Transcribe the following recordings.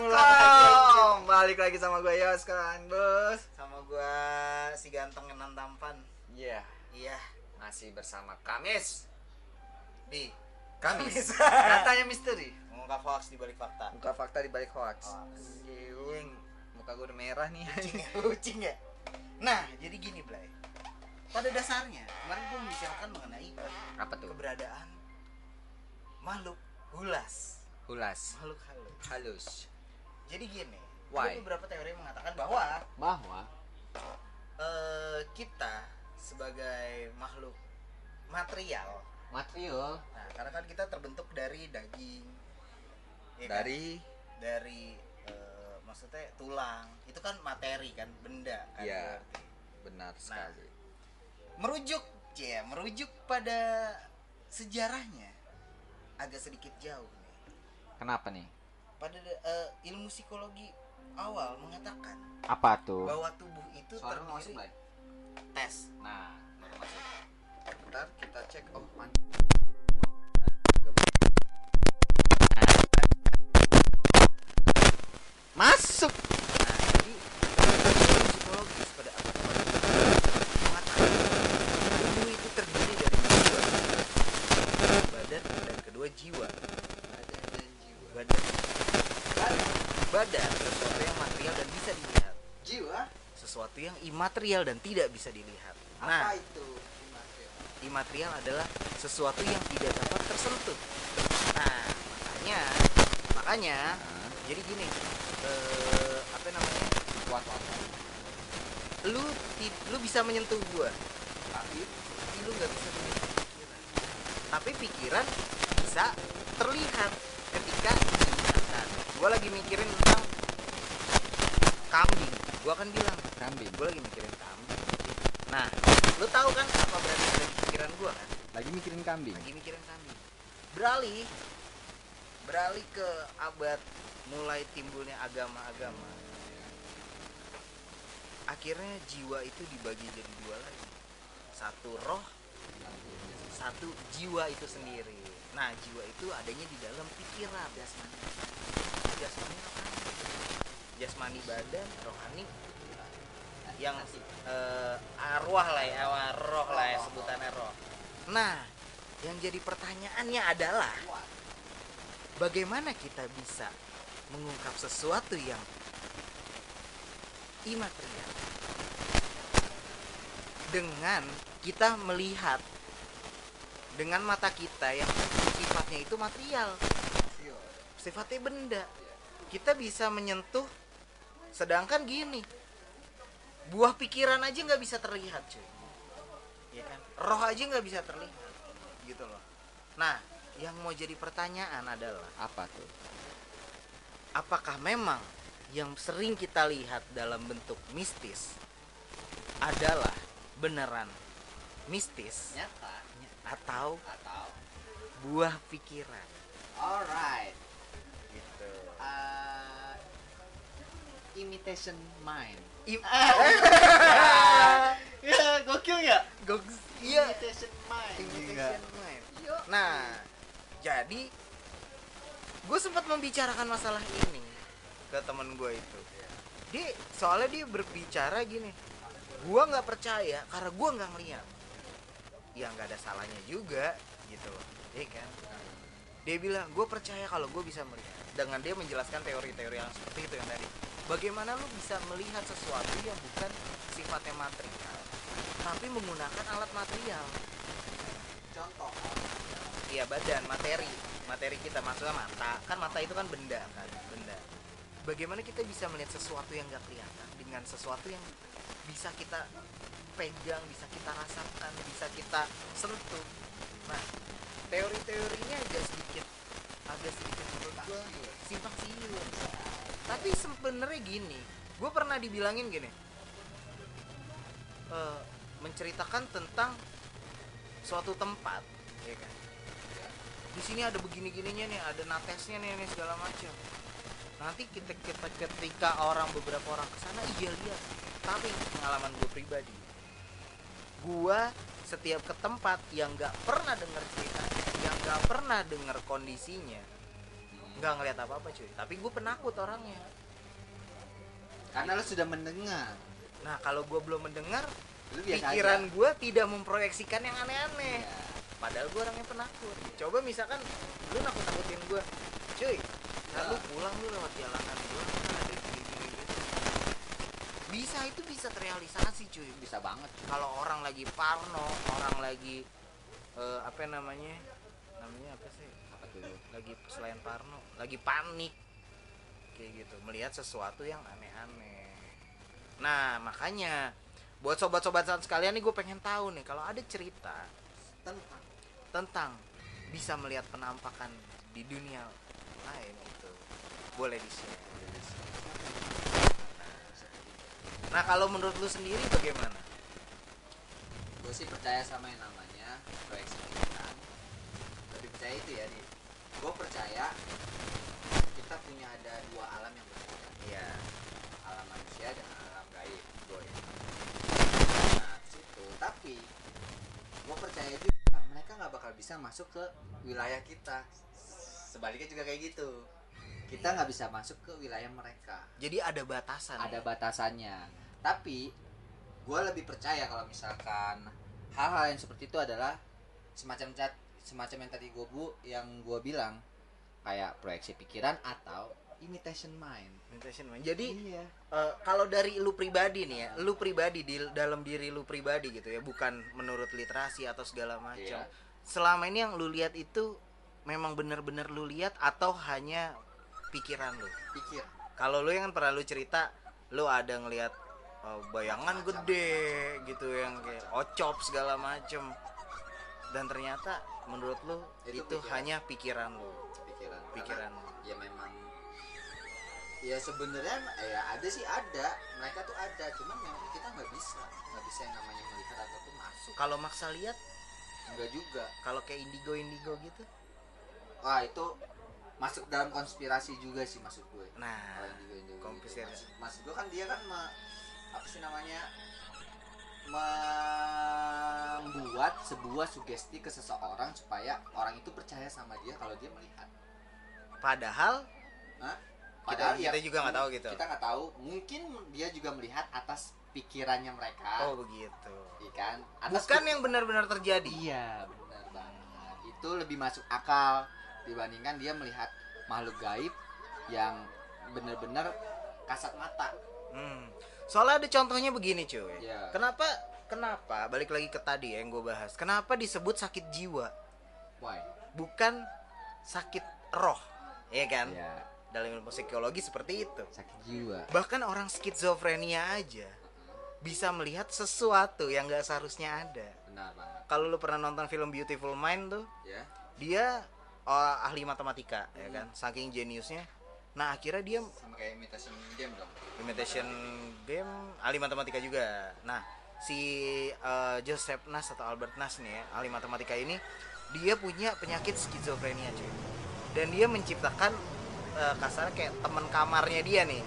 Yoskon Balik lagi sama gue Yoskon Bos Sama gua si ganteng kenan tampan. Iya Iya. Masih bersama Kamis Di Kamis. Katanya misteri mengungkap hoax di balik fakta. Buka fakta di balik hoax. Anjing Muka gue udah merah nih Kucing ya, kucing ya. Nah, jadi gini, Blay. Pada dasarnya, kemarin gua membicarakan mengenai Apa tuh? keberadaan makhluk hulas, Hulas makhluk halus. Halus Jadi gini, Why? ada beberapa teori yang mengatakan bahwa Bahwa eh, kita sebagai makhluk material Material Nah, karena kan kita terbentuk dari daging. ya kan? Dari dari eh, maksudnya tulang. Itu kan materi kan, benda kan. Iya. berarti. Benar sekali Merujuk, ya, merujuk pada sejarahnya agak sedikit jauh nih. Kenapa nih? Pada eh, ilmu psikologi awal mengatakan Apa tuh? bahwa tubuh itu terdiri Blay? tes. Nah, baru masuk. Bentar kita cek. Oh, man. Masuk. Nah, jadi ilmu psikologis pada pada mengatakan tubuh itu terdiri dari dua badan dan kedua jiwa. Badan badan sesuatu yang material dan bisa dilihat. Jiwa. Sesuatu yang imaterial dan tidak bisa dilihat. Nah, itu? imaterial adalah sesuatu yang tidak dapat tersentuh. Nah, makanya makanya jadi gini, eh, apa namanya? Kuat apa? Lu ti- lu bisa menyentuh gua, Tapi tapi lu nggak bisa menyentuh pikiran. Tapi pikiran bisa terlihat ketika diingatkan. Gua lagi mikirin tentang kambing. Gua akan bilang, kambing. gua lagi mikirin kambing. Nah, lu tahu kan apa berarti ada di pikiran gua kan? Lagi mikirin kambing. lagi mikirin kambing beralih beralih ke abad mulai timbulnya agama-agama akhirnya jiwa itu dibagi jadi dua lagi satu roh satu jiwa itu sendiri nah jiwa itu adanya di dalam pikiran jasmani jasmani rohani jasmani badan rohani yang eh, arwah lah ya roh lah ya sebutannya roh. Nah yang jadi pertanyaannya adalah bagaimana kita bisa mengungkap sesuatu yang imaterial? Dengan kita melihat dengan mata kita yang sifatnya itu material. Sifatnya benda. Kita bisa menyentuh sedangkan gini buah pikiran aja nggak bisa terlihat cuy. Ya kan? Roh aja nggak bisa terlihat gitu loh. Nah yang mau jadi pertanyaan adalah Apa tuh? apakah memang yang sering kita lihat dalam bentuk mistis adalah beneran mistis? Nyata. atau Atau. buah pikiran? Alright. gitu. Uh, imitation mind. I- ya, gokil ya? Goks- iya Imitation mind. imitation mind. nah jadi gue sempat membicarakan masalah ini ke temen gue itu dia soalnya dia berbicara gini gue nggak percaya karena gue nggak ngeliat ya nggak ada salahnya juga gitu iya kan dia bilang gue percaya kalau gue bisa melihat dengan dia menjelaskan teori-teori yang seperti itu yang tadi. Bagaimana lu bisa melihat sesuatu yang bukan sifatnya material tapi menggunakan alat material? Contoh. iya badan materi. Materi kita maksudnya mata. Kan mata itu kan benda kan? Benda. Bagaimana kita bisa melihat sesuatu yang nggak kelihatan dengan sesuatu yang bisa kita pegang bisa kita rasakan bisa kita sentuh? Nah teori-teorinya agak sedikit agak sedikit menurut gue simpang siur. Tapi sebenarnya gini gue pernah dibilangin gini. Eh, menceritakan tentang suatu tempat ya kan? Di sini ada begini gininya nih ada natesnya nih, nih segala macam. Nanti kita, kita ketika orang beberapa orang ke sana iya lihat tapi pengalaman gue pribadi gue setiap ke tempat yang nggak pernah dengar ceritanya yang nggak pernah dengar kondisinya nggak ngeliat apa apa cuy. Tapi gue penakut orangnya. Karena lo sudah mendengar. Nah kalau gue belum mendengar pikiran gue tidak memproyeksikan yang aneh-aneh. Iya. padahal gue orangnya penakut. Coba misalkan lu nakut nakutin gue cuy nah, lu pulang lu lewat jalanan gue ada gini gini gitu itu bisa terrealisasi cuy. Bisa banget. Kalau orang lagi parno orang lagi eh, apa namanya? Namanya apa sih? Apa tuh? Lagi selain parno lagi panik. Kayak gitu melihat sesuatu yang aneh-aneh. Nah makanya buat sobat-sobat sekalian nih gue pengen tahu nih kalau ada cerita tentang. tentang bisa melihat penampakan di dunia lain itu boleh di share nah kalau menurut lu sendiri bagaimana? Gue sih percaya sama yang namanya proyeksi pikiran lebih percaya itu ya di gue percaya kita punya ada dua alam yang berbeda. Iya. Alam manusia dan alam gaib boy nah situ. Tapi gue percaya juga mereka nggak bakal bisa masuk ke wilayah kita. Sebaliknya juga kayak gitu. Kita nggak bisa masuk ke wilayah mereka. Jadi ada batasan ada ya? batasannya tapi gue lebih percaya kalau misalkan hal-hal yang seperti itu adalah semacam cat semacam yang tadi gue bu yang gue bilang kayak proyeksi pikiran atau imitation mind Meditation mind. jadi iya Eh, kalau dari lu pribadi nih ya, lu pribadi di dalam diri lu pribadi gitu ya, bukan menurut literasi atau segala macam. Iya. Selama ini yang lu lihat itu memang benar-benar lu lihat atau hanya pikiran lu? pikir Kalau lu yang pernah lu cerita, lu ada ngelihat eh, bayangan gede gitu yang kayak ocop segala macem. Dan ternyata menurut lu itu, Itu pikiran. hanya pikiran lu, pikiran. Pikiran. Karena ya memang ya sebenarnya ya ada sih ada. Mereka tuh ada cuman memang kita nggak bisa. Nggak bisa yang namanya melihat ataupun masuk. Kalau maksa lihat, enggak juga. Kalau kayak indigo indigo gitu, wah itu masuk dalam konspirasi juga sih maksud gue. Nah indigo indigo gitu. konspirasi. maksud, maksud gue kan dia kan me- apa sih namanya membuat sebuah sugesti ke seseorang supaya orang itu percaya sama dia kalau dia melihat Padahal Hah? Kita- ya, kita juga nggak tahu gitu. kita nggak tahu mungkin dia juga melihat atas pikirannya mereka Oh begitu. iya kan atas Bukan yang benar-benar terjadi. iya benar banget itu lebih masuk akal dibandingkan dia melihat makhluk gaib yang benar-benar kasat mata Hmm. Soalnya ada contohnya begini cuy. Iya. Kenapa? Kenapa? Balik lagi ke tadi ya yang gue bahas. Kenapa disebut sakit jiwa, why bukan sakit roh? Iya kan? ya Dalam ilmu psikologi seperti itu. sakit jiwa Bahkan orang skizofrenia aja bisa melihat sesuatu yang gak seharusnya ada. benar banget Kalau lu pernah nonton film Beautiful Mind tuh, ya dia oh, ahli matematika, ya kan? Saking jeniusnya. Nah akhirnya dia sama kayak imitation game dong. Imitation game ahli matematika juga. Nah si eh, Joseph Nas atau Albert Nas nih ya ahli matematika ini dia punya penyakit skizofrenia cuy. Dan dia menciptakan eh, kasarnya kayak teman kamarnya dia nih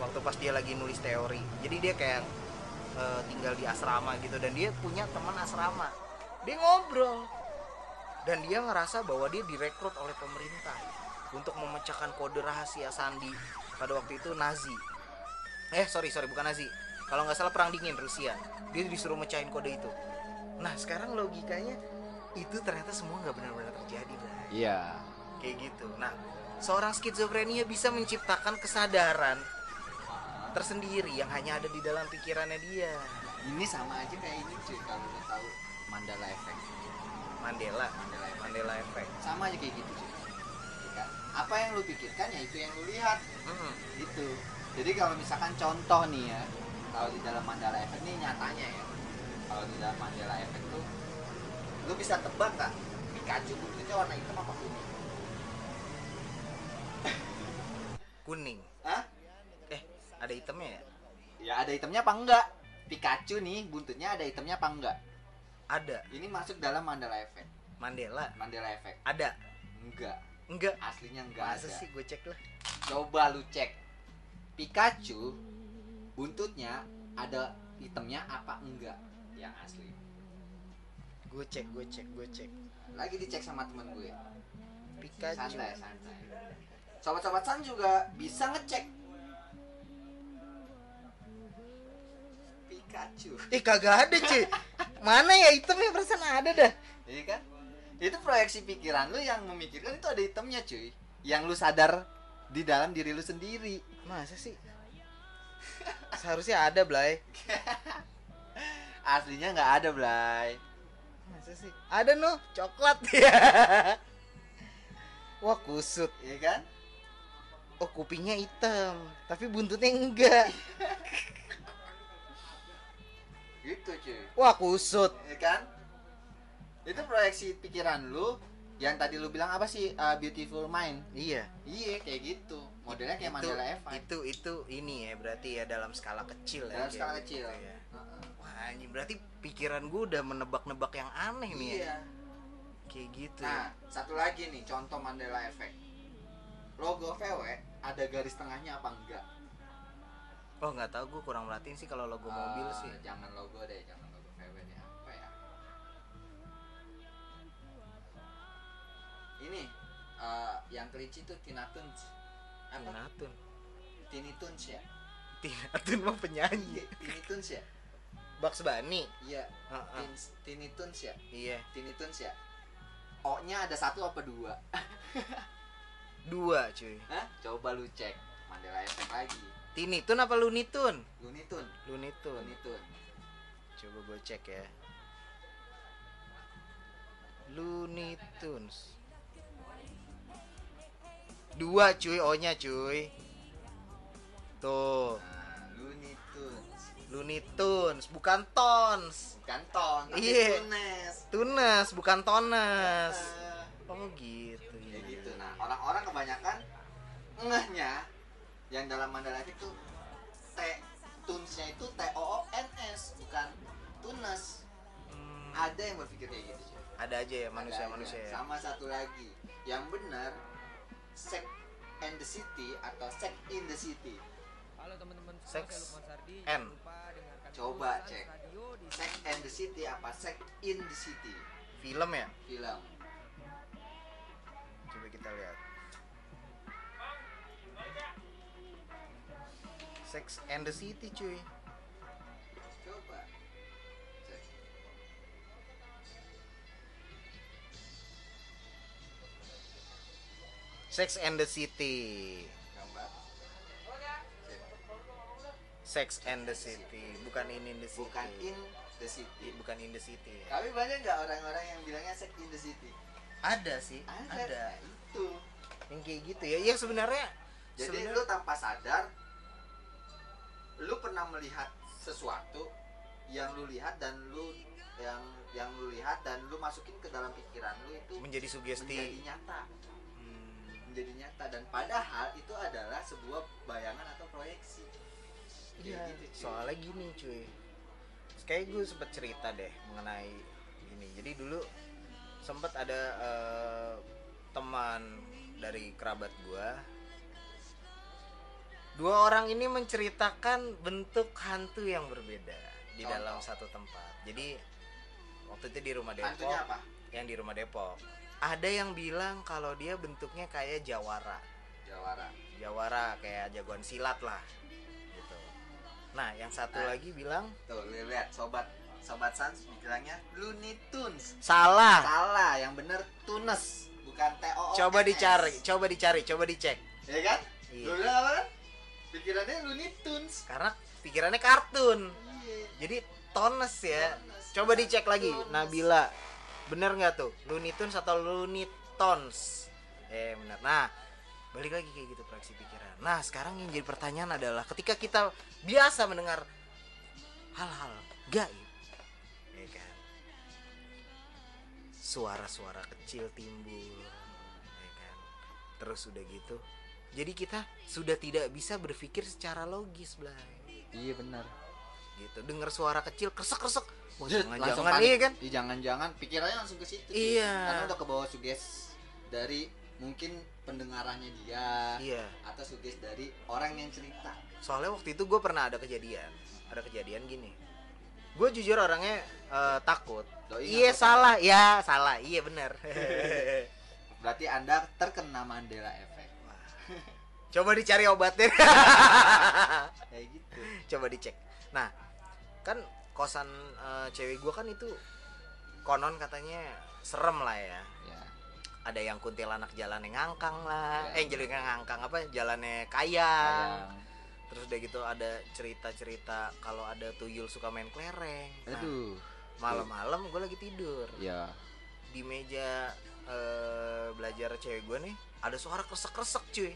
waktu pas dia lagi nulis teori. Jadi dia kayak eh, tinggal di asrama gitu dan dia punya teman asrama. Dia ngobrol. Dan dia ngerasa bahwa dia direkrut oleh pemerintah untuk memecahkan kode rahasia sandi pada waktu itu Nazi. Eh sorry sorry bukan Nazi. Kalau nggak salah perang dingin Rusia. Dia disuruh mecahin kode itu. Nah sekarang logikanya itu ternyata semua nggak benar-benar terjadi Bray. iya. Kayak gitu. Nah seorang skizofrenia bisa menciptakan kesadaran tersendiri yang hanya ada di dalam pikirannya dia. Ini sama aja kayak ini cuy kalau tahu Mandala Effect. Mandela. Mandela Effect. Mandela Effect. Sama aja kayak gitu cuy. Iya? Apa yang lu pikirkan ya itu yang lu lihat. Mm-mm. gitu. Jadi kalau misalkan contoh nih ya kalau di dalam Mandala Effect ini nyatanya ya kalau di dalam Mandala Effect tuh lu bisa tebak nggak? Pikachu kulitnya warna hitam apa kuning? Kuning. Hah? eh ada hitamnya ya? Ya ada hitamnya apa enggak? Pikachu nih buntutnya ada hitamnya apa enggak? Ada. Ini masuk dalam Mandala Effect Mandela. Mandela Effect ada. Enggak enggak. Aslinya enggak masa ada. sih gue cek lah. Coba lu cek. Pikachu buntutnya ada hitamnya apa enggak yang asli? Gue cek gue cek gue cek. Lagi dicek sama temen gue. Pikachu. Santai santai. Sobat-sobat San juga bisa ngecek. Pikachu. Ih kagak ada cuy Mana ya itemnya perasaan ada dah. Iya kan? Itu proyeksi pikiran lu yang memikirkan itu ada itemnya cuy. Yang lu sadar di dalam diri lu sendiri. Masa sih? Seharusnya ada Blay. Aslinya nggak ada Blay. Masa sih? Ada no, coklat. Ya Wah kusut. Iya kan? Oh kupingnya hitam Tapi buntutnya enggak. Gitu cuy. Wah kusut. Iya kan? Itu proyeksi pikiran lu Yang tadi lu bilang apa sih? Uh, beautiful mind Iya Iya kayak gitu Modelnya kayak itu, Mandela Effect itu itu ini ya berarti ya dalam skala kecil ya Dalam kayak skala gitu kecil ya. Heeh. Wah anjing berarti pikiran gue udah menebak-nebak yang aneh nih ya Iya Kayak gitu Nah, satu lagi nih contoh Mandela Effect. Logo VW ada garis tengahnya apa enggak? Oh nggak tahu gue kurang merhatiin sih kalau logo mobil Eh, sih Jangan logo deh, jangan Ini eh, yang kelinci tuh Tina Tunes. Apa? Tinatun Tini Tunes ya? Tinatun mah penyanyi Iya, Tini Tunes ya? Bugs Bunny Iya, Heeh. Tin- Tini Tunes ya? Iya Tini Tunes ya? O-nya ada satu apa dua? Dua cuy Hah? Coba lu cek Mandela Effect lagi. Tinitun apa Lunitun? Looney Tunes. Lunitun Looney Tunes. Coba gue cek ya Looney Tunes Dua cuy O nya cuy Tuh Nah, Looney Tunes. Looney Tunes Bukan Tons Bukan ton, tapi Iya. tunes. Tunes bukan Tones Eh, Oh gitu Kayak iya. gitu. Nah, orang-orang kebanyakan ngehnya yang dalam Mandala itu T tunesnya itu T O O N S bukan tunes. Hmm, Ada yang berpikir kayak gitu. cuy. Ada aja ya manusia-manusia aja. ya Sama satu lagi, yang benar Sex and the City atau Sex in the City. Halo teman-teman Sex dengarkan Coba cek. Sex and the City apa Sex in the City? Film ya Film. Coba kita lihat Sex and the City cuy Sex and the City. Sex and the City bukan in in the city Bukan in the city. bukan in the city. Tapi banyak nggak orang-orang yang bilangnya sex in the city? ada sih Ada. ada, Nah, itu. yang kayak gitu ya ya sebenarnya Jadi sebenarnya- lu tanpa sadar lu pernah melihat sesuatu yang lu lihat dan lu yang yang lu lihat dan lu masukin ke dalam pikiran lu itu menjadi sugesti menjadi nyata menjadi nyata. Dan padahal itu adalah sebuah bayangan atau proyeksi. Iya. gitu, cuy. soalnya gini cuy. Kayak gue sempet cerita deh mengenai ini. Jadi dulu sempet ada eh, teman dari kerabat gue dua orang ini menceritakan bentuk hantu yang berbeda di Contoh. dalam satu tempat. Jadi waktu itu di rumah Depok. hantunya apa? Yang di rumah Depok ada yang bilang kalau dia bentuknya kayak jawara. Jawara. Jawara kayak jagoan silat lah gitu. Nah yang satu Nah. lagi bilang? Tuh lihat sobat sobat sans bilangnya Looney Tunes. Salah. Salah yang bener Tunes bukan T O O coba N S. dicari coba dicari coba dicek. Ya kan? Iya. lu bilang apa kan? Pikirannya Looney Tunes. Karena pikirannya kartun. Iya. Jadi tones ya. Tunes. coba dicek lagi Tunes. Nabila bener nggak tuh? Looney Tunes atau Looney Tons eh bener. Nah balik lagi kayak gitu proyeksi pikiran. Nah sekarang yang jadi pertanyaan adalah ketika kita biasa mendengar hal-hal gaib ya kan? Suara-suara kecil timbul ya kan? Terus udah gitu jadi kita sudah tidak bisa berpikir secara logis Blay. Iya benar gitu. Dengar suara kecil kresek kresek jangan-jangan iya kan? Ih, jangan-jangan. Pikirannya langsung ke situ Iya. karena udah ke bawah suges dari mungkin pendengarannya dia iya. atau suges dari orang yang cerita. Soalnya waktu itu gue pernah ada kejadian. Ada kejadian gini. Gue jujur orangnya eh, takut. Doi iya salah. Ya salah. Iya bener. Berarti anda terkena Mandela effect. Wah, coba dicari obatnya. Kayak gitu. Coba dicek. Nah kan kosan eh, cewek gue kan itu konon katanya serem lah ya. Ya. Ada yang kuntilanak jalannya ngangkang lah. Ya. eh jadi ngangkang apa jalannya kaya sayang terus udah gitu ada cerita-cerita kalau ada tuyul suka main kelereng. Nah, aduh. malam-malam gue lagi tidur. Ya. Di meja eh, belajar cewek gue nih ada suara kresek-kresek cuy.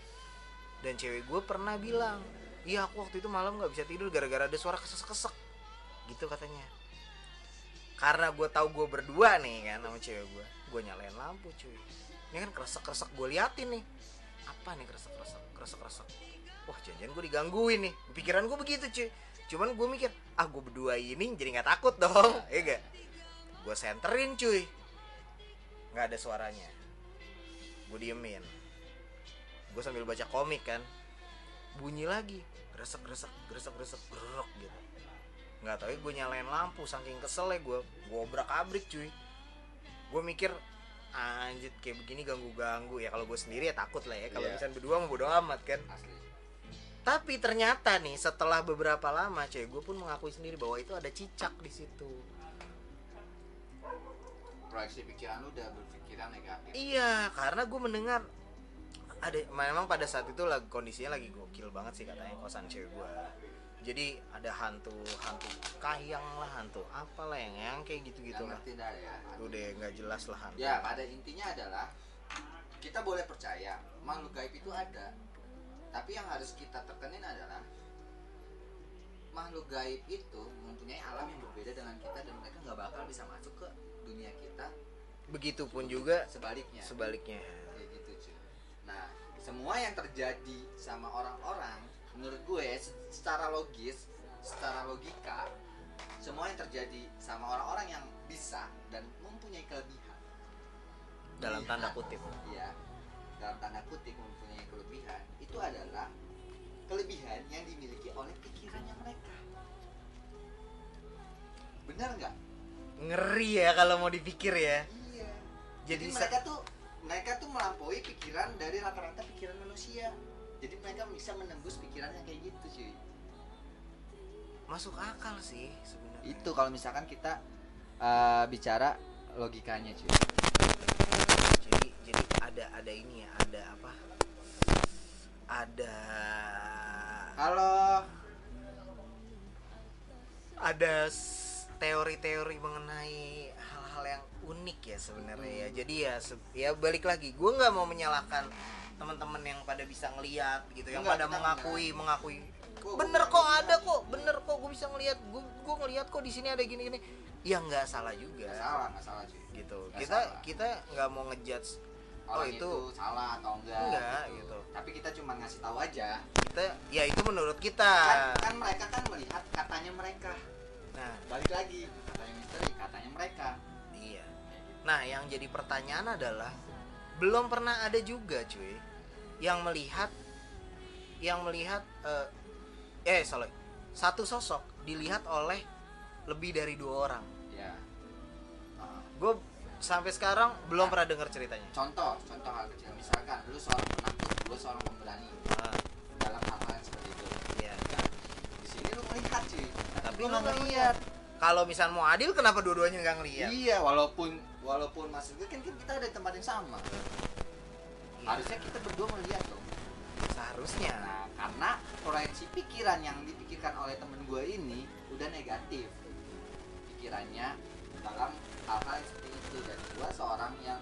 Dan cewek gue pernah bilang iya aku waktu itu malam nggak bisa tidur gara-gara ada suara kresek-kresek gitu katanya. Karena gue tahu gue berdua nih kan sama cewek gue gue nyalain lampu cuy. Ini kan kresek-kresek gue liatin nih. Apa nih kresek-kresek kresek-kresek wah jangan gue digangguin nih. Pikiran gue begitu cuy. Cuman gue mikir ah gue berdua ini jadi nggak takut dong. Ya gak gue senterin cuy. Nggak ada suaranya. Gue diemin. Gue sambil baca komik kan. Bunyi lagi. Gresek gresek gresek gresek gerok gitu nggak tahu ya gue nyalain lampu saking kesel ya gue gue obrak abrik cuy. Gue mikir anjir kayak begini ganggu ganggu ya kalau gue sendiri ya takut lah ya kalau Iya. misalnya berdua mau bodo amat kan. Asli. Tapi ternyata nih setelah beberapa lama cewek gue pun mengakui sendiri bahwa itu ada cicak di situ. Proyeksi pikiran lu udah berpikiran negatif. Iya, karena gue mendengar ada memang pada saat itu lagi kondisinya lagi gokil banget sih katanya kosan cewek gue. Jadi ada hantu hantu kayang lah, hantu apalah yang yang kayak gitu-gitu Yang lah. dah ya Itu deh nggak jelas lah hantu. ya pada intinya adalah kita boleh percaya makhluk gaib itu ada tapi yang harus kita tekenin adalah makhluk gaib itu mempunyai alam yang berbeda dengan kita dan mereka nggak bakal bisa masuk ke dunia kita Begitupun juga sebaliknya sebaliknya. kayak gitu cuy nah semua yang terjadi sama orang-orang menurut gue se- secara logis secara logika semua yang terjadi sama orang-orang yang bisa dan mempunyai kelebihan. Dalam tanda kutip. iya. Dalam tanda kutip mempunyai kelebihan itu adalah kelebihan yang dimiliki oleh pikirannya mereka. Benar nggak? Ngeri ya kalau mau dipikir ya. iya. Jadi jadi, mereka tuh mereka tuh melampaui pikiran dari rata-rata pikiran manusia jadi mereka bisa menembus pikiran yang kayak gitu cuy. Masuk akal sih sebenarnya. itu kalau misalkan kita uh, bicara logikanya cuy. Jadi jadi ada ada ini ya, ada apa? Ada kalau ada teori-teori mengenai hal-hal yang unik ya sebenarnya ya. Jadi ya ya balik lagi gue nggak mau menyalahkan teman-teman yang pada bisa ngelihat gitu yang Enggak, pada mengakui mengakui. Gua- bener gua- kok ada kok bener kok gue bisa ngelihat gue gue ngelihat kok di sini ada gini-gini. Ya nggak salah juga. Nggak salah nggak salah cuy gitu. Nggak kita salah. kita nggak mau ngejudge oh orang itu itu, salah atau enggak enggak gitu. tapi kita cuma ngasih tahu aja. Kita ya itu menurut kita. Kan, kan mereka kan melihat katanya mereka. Nah. Balik lagi katanya misteri katanya mereka. Iya. Nah, yang jadi pertanyaan adalah belum pernah ada juga, cuy, yang melihat yang melihat eh, eh salah satu sosok dilihat oleh lebih dari dua orang. ya Uh, Gue sampai sekarang belum pernah dengar ceritanya. contoh contoh hal kecil misalkan lu seorang penakut lu seorang pemberani Ah, dalam hal-hal seperti itu iya. kan di sini lu melihat cuy Tapi lu nggak nggak ngeliat. Kalau misal mau adil, kenapa dua-duanya nggak ngeliat? iya walaupun walaupun maksud gue kan kita ada di tempat yang sama. Iya, harusnya kita berdua melihat dong. Seharusnya. nah karena proyeksi pikiran yang dipikirkan oleh temen gue ini udah negatif. Pikirannya dalam hal-hal seperti itu. Dan gue seorang yang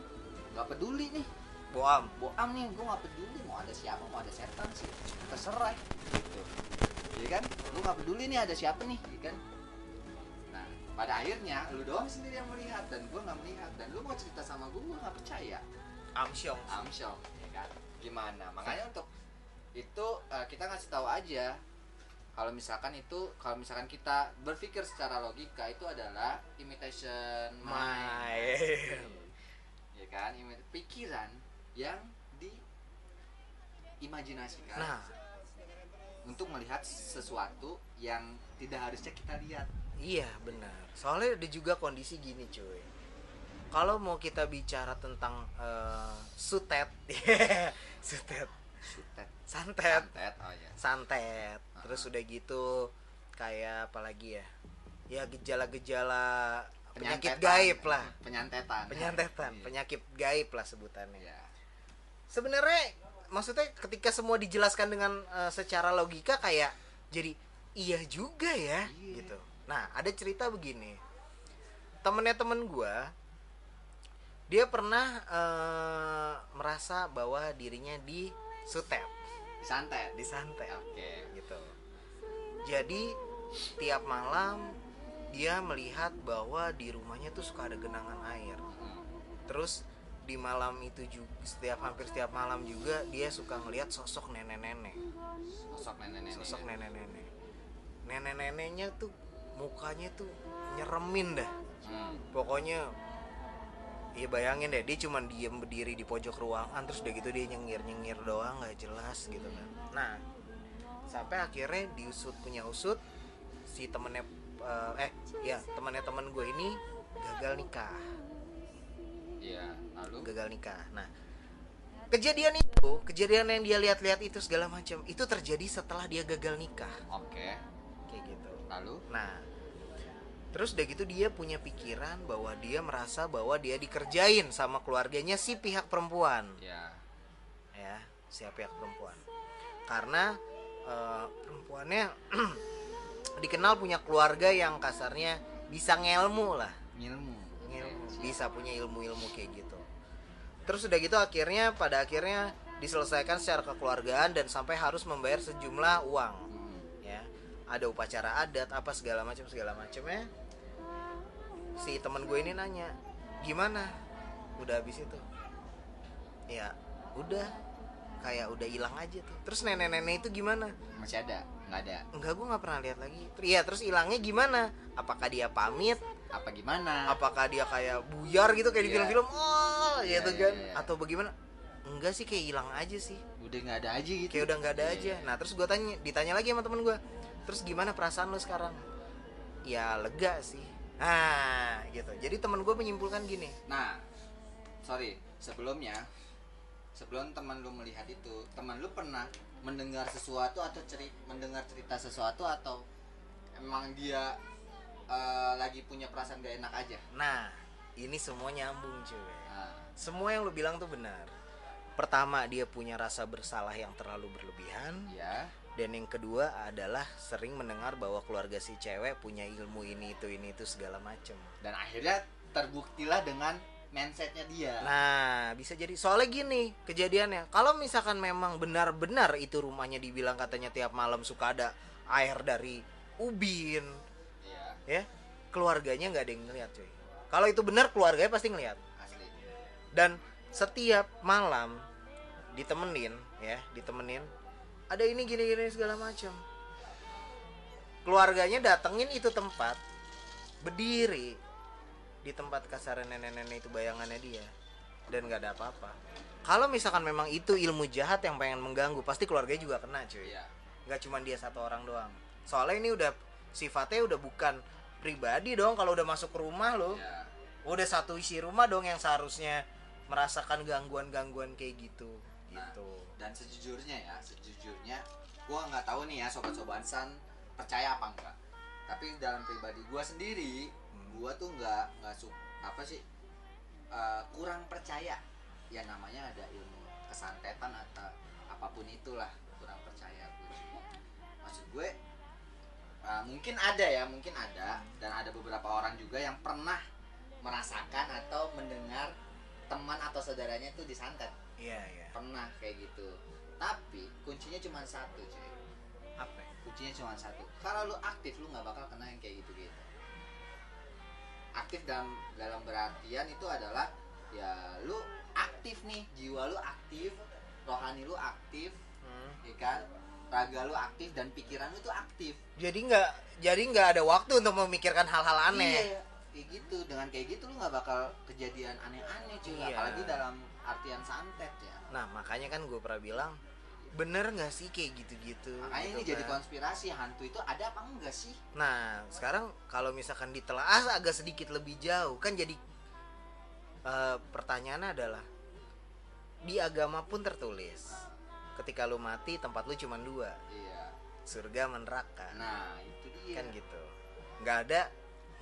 nggak peduli nih. Boam. boam nih gue nggak peduli mau ada siapa mau ada setan sih. Terserah gitu. Iya kan? Lu nggak peduli nih ada siapa nih iya kan pada akhirnya lu doang sendiri yang melihat dan gue nggak melihat. Dan lu mau cerita sama gue gue nggak percaya. Amsyong. Amsyong ya kan? Gimana? Makanya untuk itu eh, kita ngasih tahu aja. Kalau misalkan itu kalau misalkan kita berpikir secara logika itu adalah imitation mind. Ya kan? Pikiran yang diimajinasikan Nah, untuk melihat sesuatu yang tidak harusnya kita lihat Iya benar. Soalnya ada juga kondisi gini cuy. Kalau mau kita bicara tentang eh, sutet, sutet, Sutet. santet Santet. Oh ya. santet terus udah gitu kayak apalagi ya ya gejala-gejala penyakit gaib lah Penyantetan. penyantetan Iya. penyakit gaib lah sebutannya Iya. sebenarnya maksudnya ketika semua dijelaskan dengan eh, secara logika kayak jadi iya juga ya Iya. gitu nah ada cerita begini temennya temen gua dia pernah eh, merasa bahwa dirinya di sutet Santet. disantet Oke. gitu jadi tiap malam dia melihat bahwa di rumahnya tuh suka ada genangan air Hmm. terus di malam itu juga setiap hampir setiap malam juga dia suka ngelihat sosok nenek-nenek Sosok nenek-nenek. sosok nenek-nenek nenek-neneknya tuh mukanya tuh nyeremin dah Hmm. pokoknya ya bayangin deh dia cuman diem berdiri di pojok ruangan terus udah gitu dia nyengir nyengir doang nggak jelas gitu kan nah sampai akhirnya diusut punya usut si temennya eh, eh ya temennya temen gue ini gagal nikah Iya. Lalu. gagal nikah nah kejadian itu kejadian yang dia lihat-lihat itu segala macam itu terjadi setelah dia gagal nikah Oke. kayak gitu Lalu. Nah, terus udah gitu dia punya pikiran bahwa dia merasa bahwa dia dikerjain sama keluarganya si pihak perempuan, Ya. ya, si pihak perempuan. Karena eh, perempuannya dikenal punya keluarga yang kasarnya bisa ngelmu lah, Ngilmu. ngilmu, Oke, siap. bisa punya ilmu-ilmu kayak gitu. Terus udah gitu akhirnya pada akhirnya diselesaikan secara kekeluargaan dan sampai harus membayar sejumlah uang Hmm. ya ada upacara adat apa segala macam segala macamnya si teman gue ini nanya gimana? Udah habis itu. Ya udah. Kayak udah hilang aja tuh. Terus nenek-nenek itu gimana? Masih ada? Nggak ada. enggak gue nggak pernah lihat lagi. Iya terus hilangnya gimana? Apakah dia pamit? Apa gimana? apakah dia kayak buyar gitu kayak di Iya. film-film? Oh Iya, gitu iya, kan? iya. atau bagaimana? Enggak sih kayak hilang aja sih. Udah nggak ada aja gitu. kayak udah nggak ada Iya, aja. nah terus gue tanya ditanya lagi sama temen gue terus gimana perasaan lo sekarang? Ya lega sih nah gitu. Jadi temen gue menyimpulkan gini. Nah, sorry, sebelumnya sebelum teman lu melihat itu, teman lu pernah mendengar sesuatu atau cerita mendengar cerita sesuatu atau emang dia eh, lagi punya perasaan gak enak aja? nah ini semua nyambung cuy. Nah, semua yang lo bilang tuh benar. Pertama dia punya rasa bersalah yang terlalu berlebihan. Ya, dan yang kedua adalah sering mendengar bahwa keluarga si cewek punya ilmu ini itu ini itu segala macem dan akhirnya terbuktilah dengan mindsetnya dia. Nah, bisa jadi soalnya gini kejadiannya. Kalau misalkan memang benar-benar itu rumahnya dibilang katanya tiap malam suka ada air dari ubin, Iya, ya keluarganya nggak ada yang ngeliat cuy. Kalau itu benar keluarganya pasti ngeliat. asli. Dan setiap malam ditemenin, ya ditemenin. Ada ini gini-gini segala macam. Keluarganya datengin itu tempat, berdiri di tempat kasar nenek-nenek itu bayangannya dia dan nggak ada apa-apa. Kalau misalkan memang itu ilmu jahat yang pengen mengganggu, pasti keluarganya juga kena cuy. Iya. Nggak cuma dia satu orang doang. Soalnya ini udah sifatnya udah bukan pribadi dong kalau udah masuk ke rumah lo. Iya. Udah satu isi rumah dong yang seharusnya merasakan gangguan-gangguan kayak gitu. Nah, Gitu. dan sejujurnya ya sejujurnya gua nggak tahu nih ya sobat-sobat san percaya apa enggak. Tapi dalam pribadi gua sendiri Hmm. gua tuh nggak nggak su apa sih eh, kurang percaya. Ya namanya ada ilmu kesantetan atau apa pun itulah kurang percaya gue maksud gue eh, mungkin ada ya mungkin ada. Dan ada beberapa orang juga yang pernah merasakan atau mendengar teman atau saudaranya itu disantet. Iya, iya. pernah kayak gitu tapi kuncinya cuma satu cuy Apa? ya? kuncinya cuma satu kalau lu aktif lu nggak bakal kena yang kayak gitu gitu aktif dalam dalam berartian itu adalah ya lu aktif nih jiwa lu aktif rohani lu aktif Hmm. ya kan raga lu aktif dan pikiran lu tuh aktif Jadi nggak jadi nggak ada waktu untuk memikirkan hal-hal aneh. iya kayak gitu dengan kayak gitu lu nggak bakal kejadian aneh-aneh cuy Iya. apalagi dalam artian santet ya Nah makanya kan gue pernah bilang bener nggak sih kayak gitu-gitu. makanya gitu ini jadi kan. konspirasi hantu itu ada apa enggak sih? Nah sekarang kalau misalkan ditelaah agak sedikit lebih jauh kan jadi eh, pertanyaannya adalah di agama pun tertulis ketika lu mati tempat lu cuma dua iya. surga neraka. Nah itu dia. Kan gitu. Nggak ada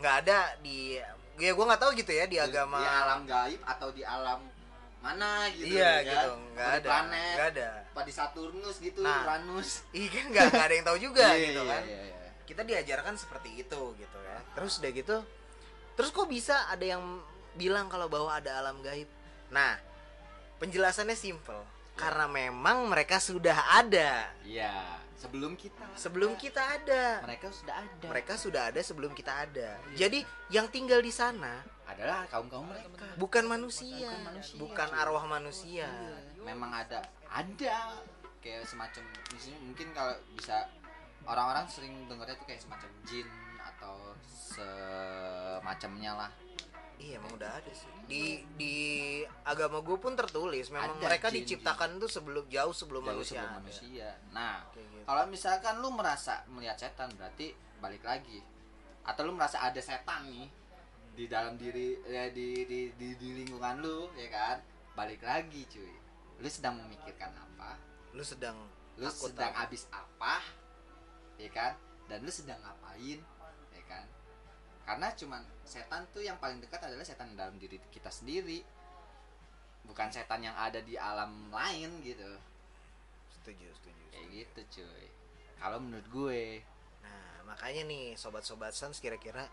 nggak ada di ya gue nggak tahu gitu ya di agama di alam gaib atau di alam mana gitu iya ya gitu. Kan? nggak Apa di ada planet nggak ada. Apa di Saturnus gitu Nah. Uranus. iya kan nggak nggak ada yang tahu juga Iya, gitu iya, kan. iya, iya. kita diajarkan seperti itu gitu ya. Terus udah gitu terus kok bisa ada yang bilang kalau bahwa ada alam gaib? Nah penjelasannya simple. Karena memang mereka sudah ada. Iya sebelum kita sebelum kita ada. Mereka sudah ada. Mereka sudah ada sebelum kita ada. Jadi yang tinggal di sana adalah kaum kaum mereka. bukan manusia. Bukan manusia, bukan cuy. arwah manusia. Memang ada ada. Kayak semacam di sini mungkin kalau bisa orang-orang sering dengarnya tuh kayak semacam jin atau semacamnya lah. Iya emang udah ada sih. Di di agama gue pun tertulis. Memang Ada mereka jin, diciptakan tuh sebelum jauh sebelum Jauh manusia sebelum ada. manusia. Nah gitu. kalau misalkan lu merasa melihat setan berarti balik lagi. Atau lu merasa ada setan nih di dalam diri ya di di di, di lingkungan lu ya kan? Balik lagi cuy. Lu sedang memikirkan apa? Lu sedang lu sedang apa? habis apa? Ya kan? Dan lu sedang ngapain? Ya kan? Karena cuman setan tuh yang paling dekat adalah setan dalam diri kita sendiri. Bukan setan yang ada di alam lain gitu. Setuju setuju, kayak setuju. gitu cuy. Kalau menurut gue. Nah makanya nih sobat-sobat sans kira-kira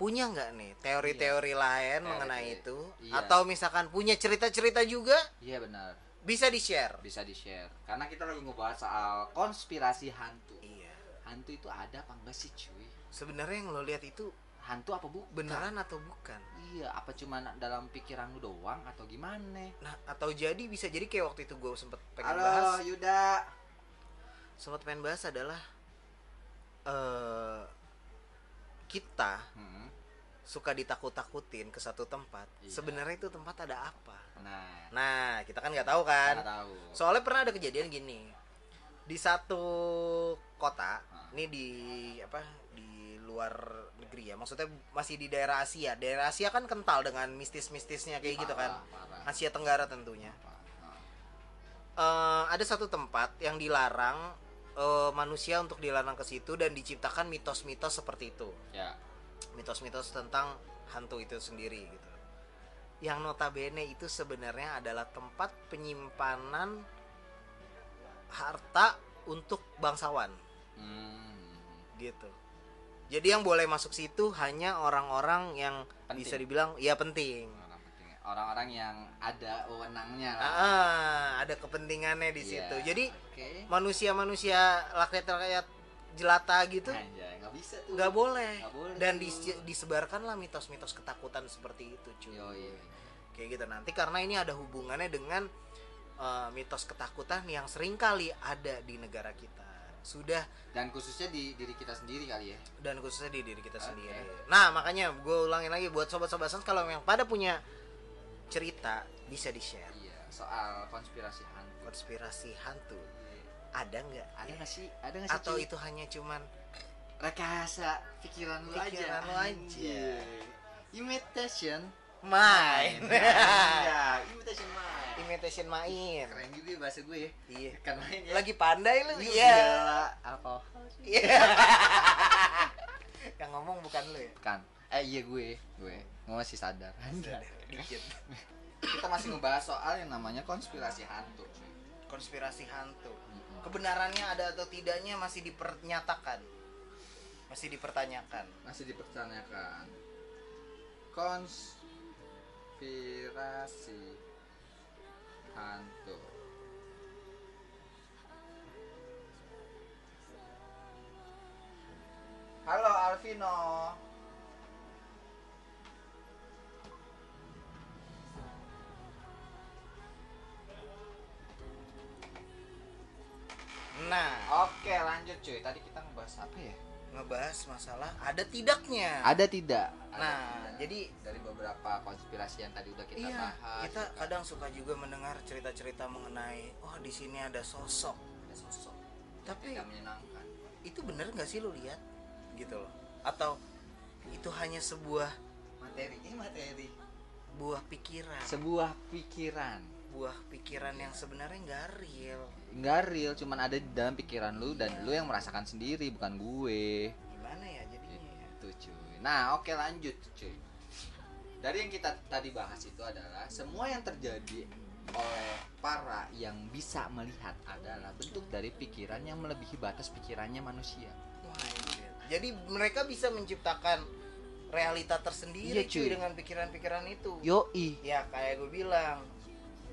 punya nggak nih teori-teori lain mengenai Teori-teori. itu? Iya. atau misalkan punya cerita-cerita juga? Iya benar. Bisa di share bisa di share karena kita lagi ngebahas soal konspirasi hantu. Iya. Hantu itu ada apa enggak sih cuy? Sebenarnya yang lo lihat itu hantu apa bukan? beneran atau bukan? Iya apa cuman dalam pikiran lu doang atau gimana? Nah atau jadi bisa jadi kayak waktu itu gue sempet pengen halo bahas. Yuda. Sempat pengen bahas adalah eh kita Hmm, suka ditakut-takutin ke satu tempat Iya. sebenarnya itu tempat ada apa? Nah. Nah kita kan nggak tahu kan? Tahu. Soalnya pernah ada kejadian gini. Di satu kota Ah. ini di apa di luar negeri ya maksudnya masih di daerah Asia. Daerah Asia kan kental dengan mistis-mistisnya kayak gitu kan? Parah, parah, Asia Tenggara tentunya. Parah. Eh, ada satu tempat yang dilarang eh, manusia untuk dilarang ke situ dan diciptakan mitos-mitos seperti itu ya mitos-mitos tentang hantu itu sendiri gitu. Yang notabene itu sebenarnya adalah tempat penyimpanan harta untuk bangsawan hmm. gitu. Jadi yang boleh masuk situ hanya orang-orang yang Penting. bisa dibilang ya penting. Orang-orang yang ada wewenangnya lah Ah, ada kepentingannya di Iya, situ. Jadi oke manusia-manusia rakyat-rakyat jelata gitu nggak bisa tuh nggak boleh. Nggak boleh Dan tuh. dis- disebarkanlah mitos-mitos ketakutan seperti itu, cuy. Yoi. kayak gitu nanti karena ini ada hubungannya dengan eh, mitos ketakutan yang sering kali ada di negara kita sudah dan khususnya di diri kita sendiri kali ya dan khususnya di diri kita Oke. sendiri nah makanya gue ulangin lagi buat sobat-sobat Sans, kalau yang pada punya cerita bisa di share iya soal konspirasi hantu. Konspirasi hantu. Iya. ada nggak? Ada nggak sih? Ada nggak sih atau itu hanya cuman rekayasa pikiran lu Pikiran aja lu aja. Anjay. imitation main. ya imitation main. Imitation main. Keren juga ya bahasa gue ya. Iya. Kan main ya. Lagi pandai lu. Iya. iya. Gila, alkohol. Iya. Yang ngomong bukan lu ya? Kan. Eh iya gue gue. Gue masih sadar dikit. Kita masih ngebahas soal yang namanya konspirasi hantu. Konspirasi hantu. Kebenarannya ada atau tidaknya masih dipernyatakan. Masih dipertanyakan. Masih dipertanyakan. Konspirasi hantu. Halo Alvino nah oke lanjut cuy. Tadi kita ngebahas apa ya? Ngebahas masalah ada tidaknya. Ada tidak? Ada Nah, tidak? jadi- dari beberapa konspirasi yang tadi udah kita iya bahas kita ya kan? kadang suka juga mendengar cerita-cerita mengenai oh di sini ada sosok. Ada sosok. Tapi yang menyenangkan. itu bener nggak sih lu lihat? Gitu loh. Atau itu hanya sebuah materi ini materi. Buah pikiran. Sebuah pikiran. Sebuah pikiran yang sebenarnya nggak real nggak real cuman ada di dalam pikiran lu dan lu yang merasakan sendiri bukan gue. Gimana ya jadinya ya? itu cuy. Nah oke lanjut cuy. Dari yang kita tadi bahas itu adalah semua yang terjadi oleh para yang bisa melihat adalah bentuk dari pikiran yang melebihi batas pikirannya manusia. Wah, anjir. jadi mereka bisa menciptakan realita tersendiri Iya, cuy cuy. dengan pikiran-pikiran itu. Yoi. Ya kayak gue bilang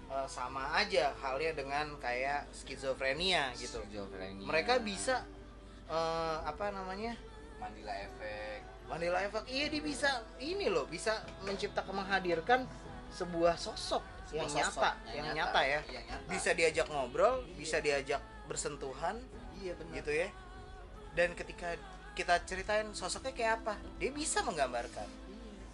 eh, sama aja halnya dengan kayak skizofrenia gitu. Schizophrenia. mereka bisa eh, apa namanya? Mandela efek Mandela Effect iya dia bisa ini loh bisa menciptakan menghadirkan sebuah sosok yang Sebuah sosok nyata yang nyata, ya. Yang nyata. bisa diajak ngobrol bisa diajak bersentuhan iya benar. gitu ya. Dan ketika kita ceritain sosoknya kayak apa dia bisa menggambarkan.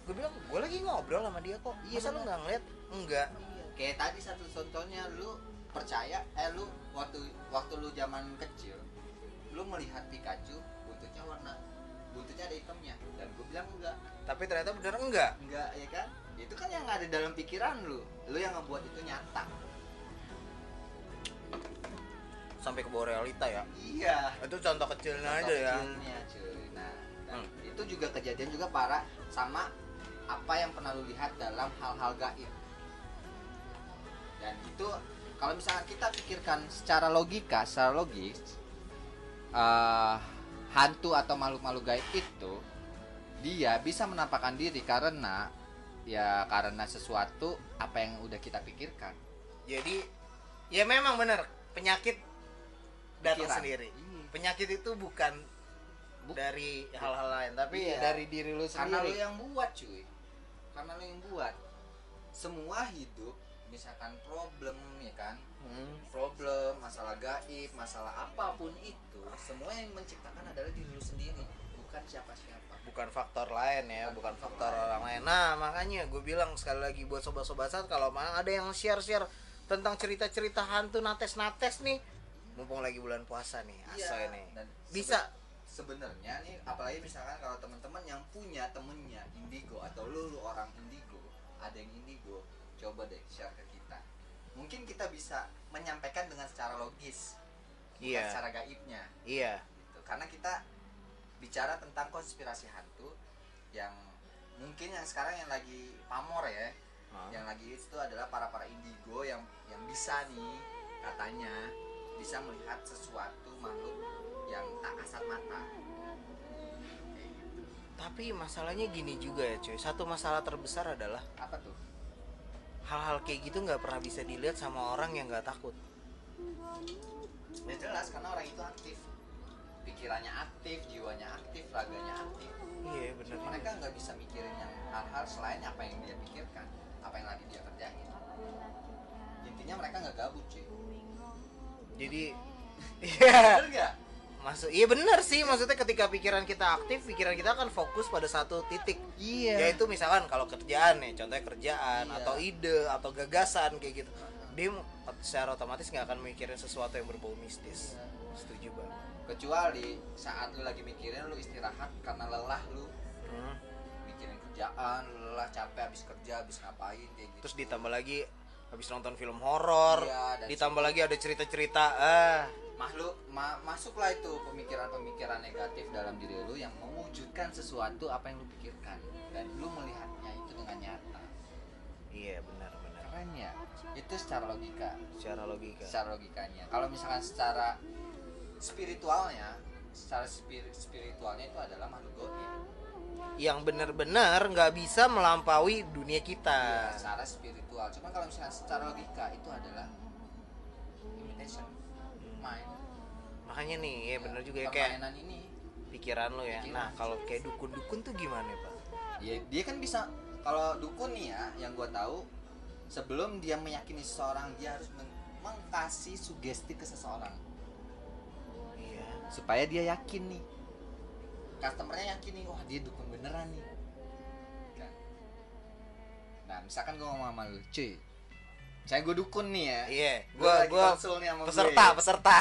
Gue bilang gue lagi ngobrol sama dia kok. Iya, masa lu nggak ngeliat? Enggak kayak tadi satu contohnya lu percaya eh lu waktu waktu lu zaman kecil lu melihat Pikachu buntutnya warna buntutnya ada hitamnya dan gue bilang enggak. Tapi ternyata bener enggak? Enggak ya kan? Itu kan yang ada dalam pikiran lu lu yang ngebuat itu nyata. Sampai ke bawah realita ya? Iya. Itu contoh kecilnya Contoh aja ya? kecilnya, cuy. nah Hmm. itu juga kejadian juga parah sama apa yang pernah lu lihat dalam hal-hal gaib dan itu kalau misalnya kita pikirkan secara logika secara logis eh, hantu atau makhluk-makhluk gaib itu dia bisa menampakkan diri karena ya karena sesuatu apa yang udah kita pikirkan jadi ya memang bener penyakit datang Pikiran. sendiri Iya. penyakit itu bukan Buk- dari hal-hal lain tapi Iya. dari diri lu karena lu sendiri yang buat cuy karena lu yang buat semua hidup misalkan problem ya kan? Hmm. problem masalah gaib masalah apa pun itu semua yang menciptakan adalah diri lu sendiri bukan siapa-siapa. Bukan faktor lain ya bukan Bukan faktor faktor lain. orang lain. Nah makanya gue bilang sekali lagi buat sobat-sobat saat kalau memang ada yang share-share tentang cerita-cerita hantu nates-nates nih mumpung lagi bulan puasa nih Iya, ini. dan bisa. sebe- sebenarnya nih apalagi misalkan kalau teman-teman yang punya temennya indigo atau lu, lu orang indigo ada yang indigo coba deh share ke kita mungkin kita bisa menyampaikan dengan secara logis bukan Iya. secara gaibnya iya gitu. karena kita bicara tentang konspirasi hantu yang mungkin yang sekarang yang lagi pamor ya Hah? yang lagi itu adalah para para indigo yang yang bisa nih katanya bisa melihat sesuatu makhluk yang tak kasat mata gitu. tapi masalahnya gini juga ya cuy satu masalah terbesar adalah apa tuh hal-hal kayak gitu nggak pernah bisa dilihat sama orang yang nggak takut. Ya jelas karena orang itu aktif. Pikirannya aktif jiwanya aktif raganya aktif. Iya bener mereka nggak bisa mikirin yang hal-hal selain apa yang dia pikirkan apa yang lagi dia kerjain. Intinya mereka nggak gabut cuy. Jadi iya masuk iya bener sih maksudnya ketika pikiran kita aktif pikiran kita akan fokus pada satu titik. Iya. Yaitu misalkan kalau kerjaan nih contohnya kerjaan Iya. atau ide atau gagasan kayak gitu. Dia secara otomatis nggak akan mikirin sesuatu yang berbau mistis. Setuju banget. Kecuali saat lu lagi mikirin lu istirahat karena lelah lu. Hmm. mikirin kerjaan lu lelah capek habis kerja habis ngapain kayak gitu. Terus ditambah lagi habis nonton film horor Iya, ditambah lagi ada cerita-cerita ah makhluk ma- masuklah itu pemikiran-pemikiran negatif dalam diri lu yang mewujudkan sesuatu apa yang lu pikirkan. Dan lu melihatnya itu dengan nyata. Iya benar-benar keren ya? Itu secara logika. Secara logika. Secara logikanya. Kalau misalkan secara spiritualnya secara spir- spiritualnya itu adalah makhluk goib yang benar-benar nggak bisa melampaui dunia ya, kita secara spiritual. Cuman kalau misalkan secara logika itu adalah imitation main makanya nih ya bener juga ya kayak ini. pikiran lo ya. Pikiran. nah kalau kayak dukun-dukun tuh gimana pak? Ya dia kan bisa kalau dukun nih ya yang gue tahu sebelum dia meyakini seseorang dia harus men- mengkasih sugesti ke seseorang. Iya. Supaya dia yakin nih customernya yakin nih wah dia dukun beneran nih. Kan? Nah misalkan gue ngomong sama lu cuy saya gue dukun nih ya iya gua lagi gua konsul nih sama peserta gue. peserta.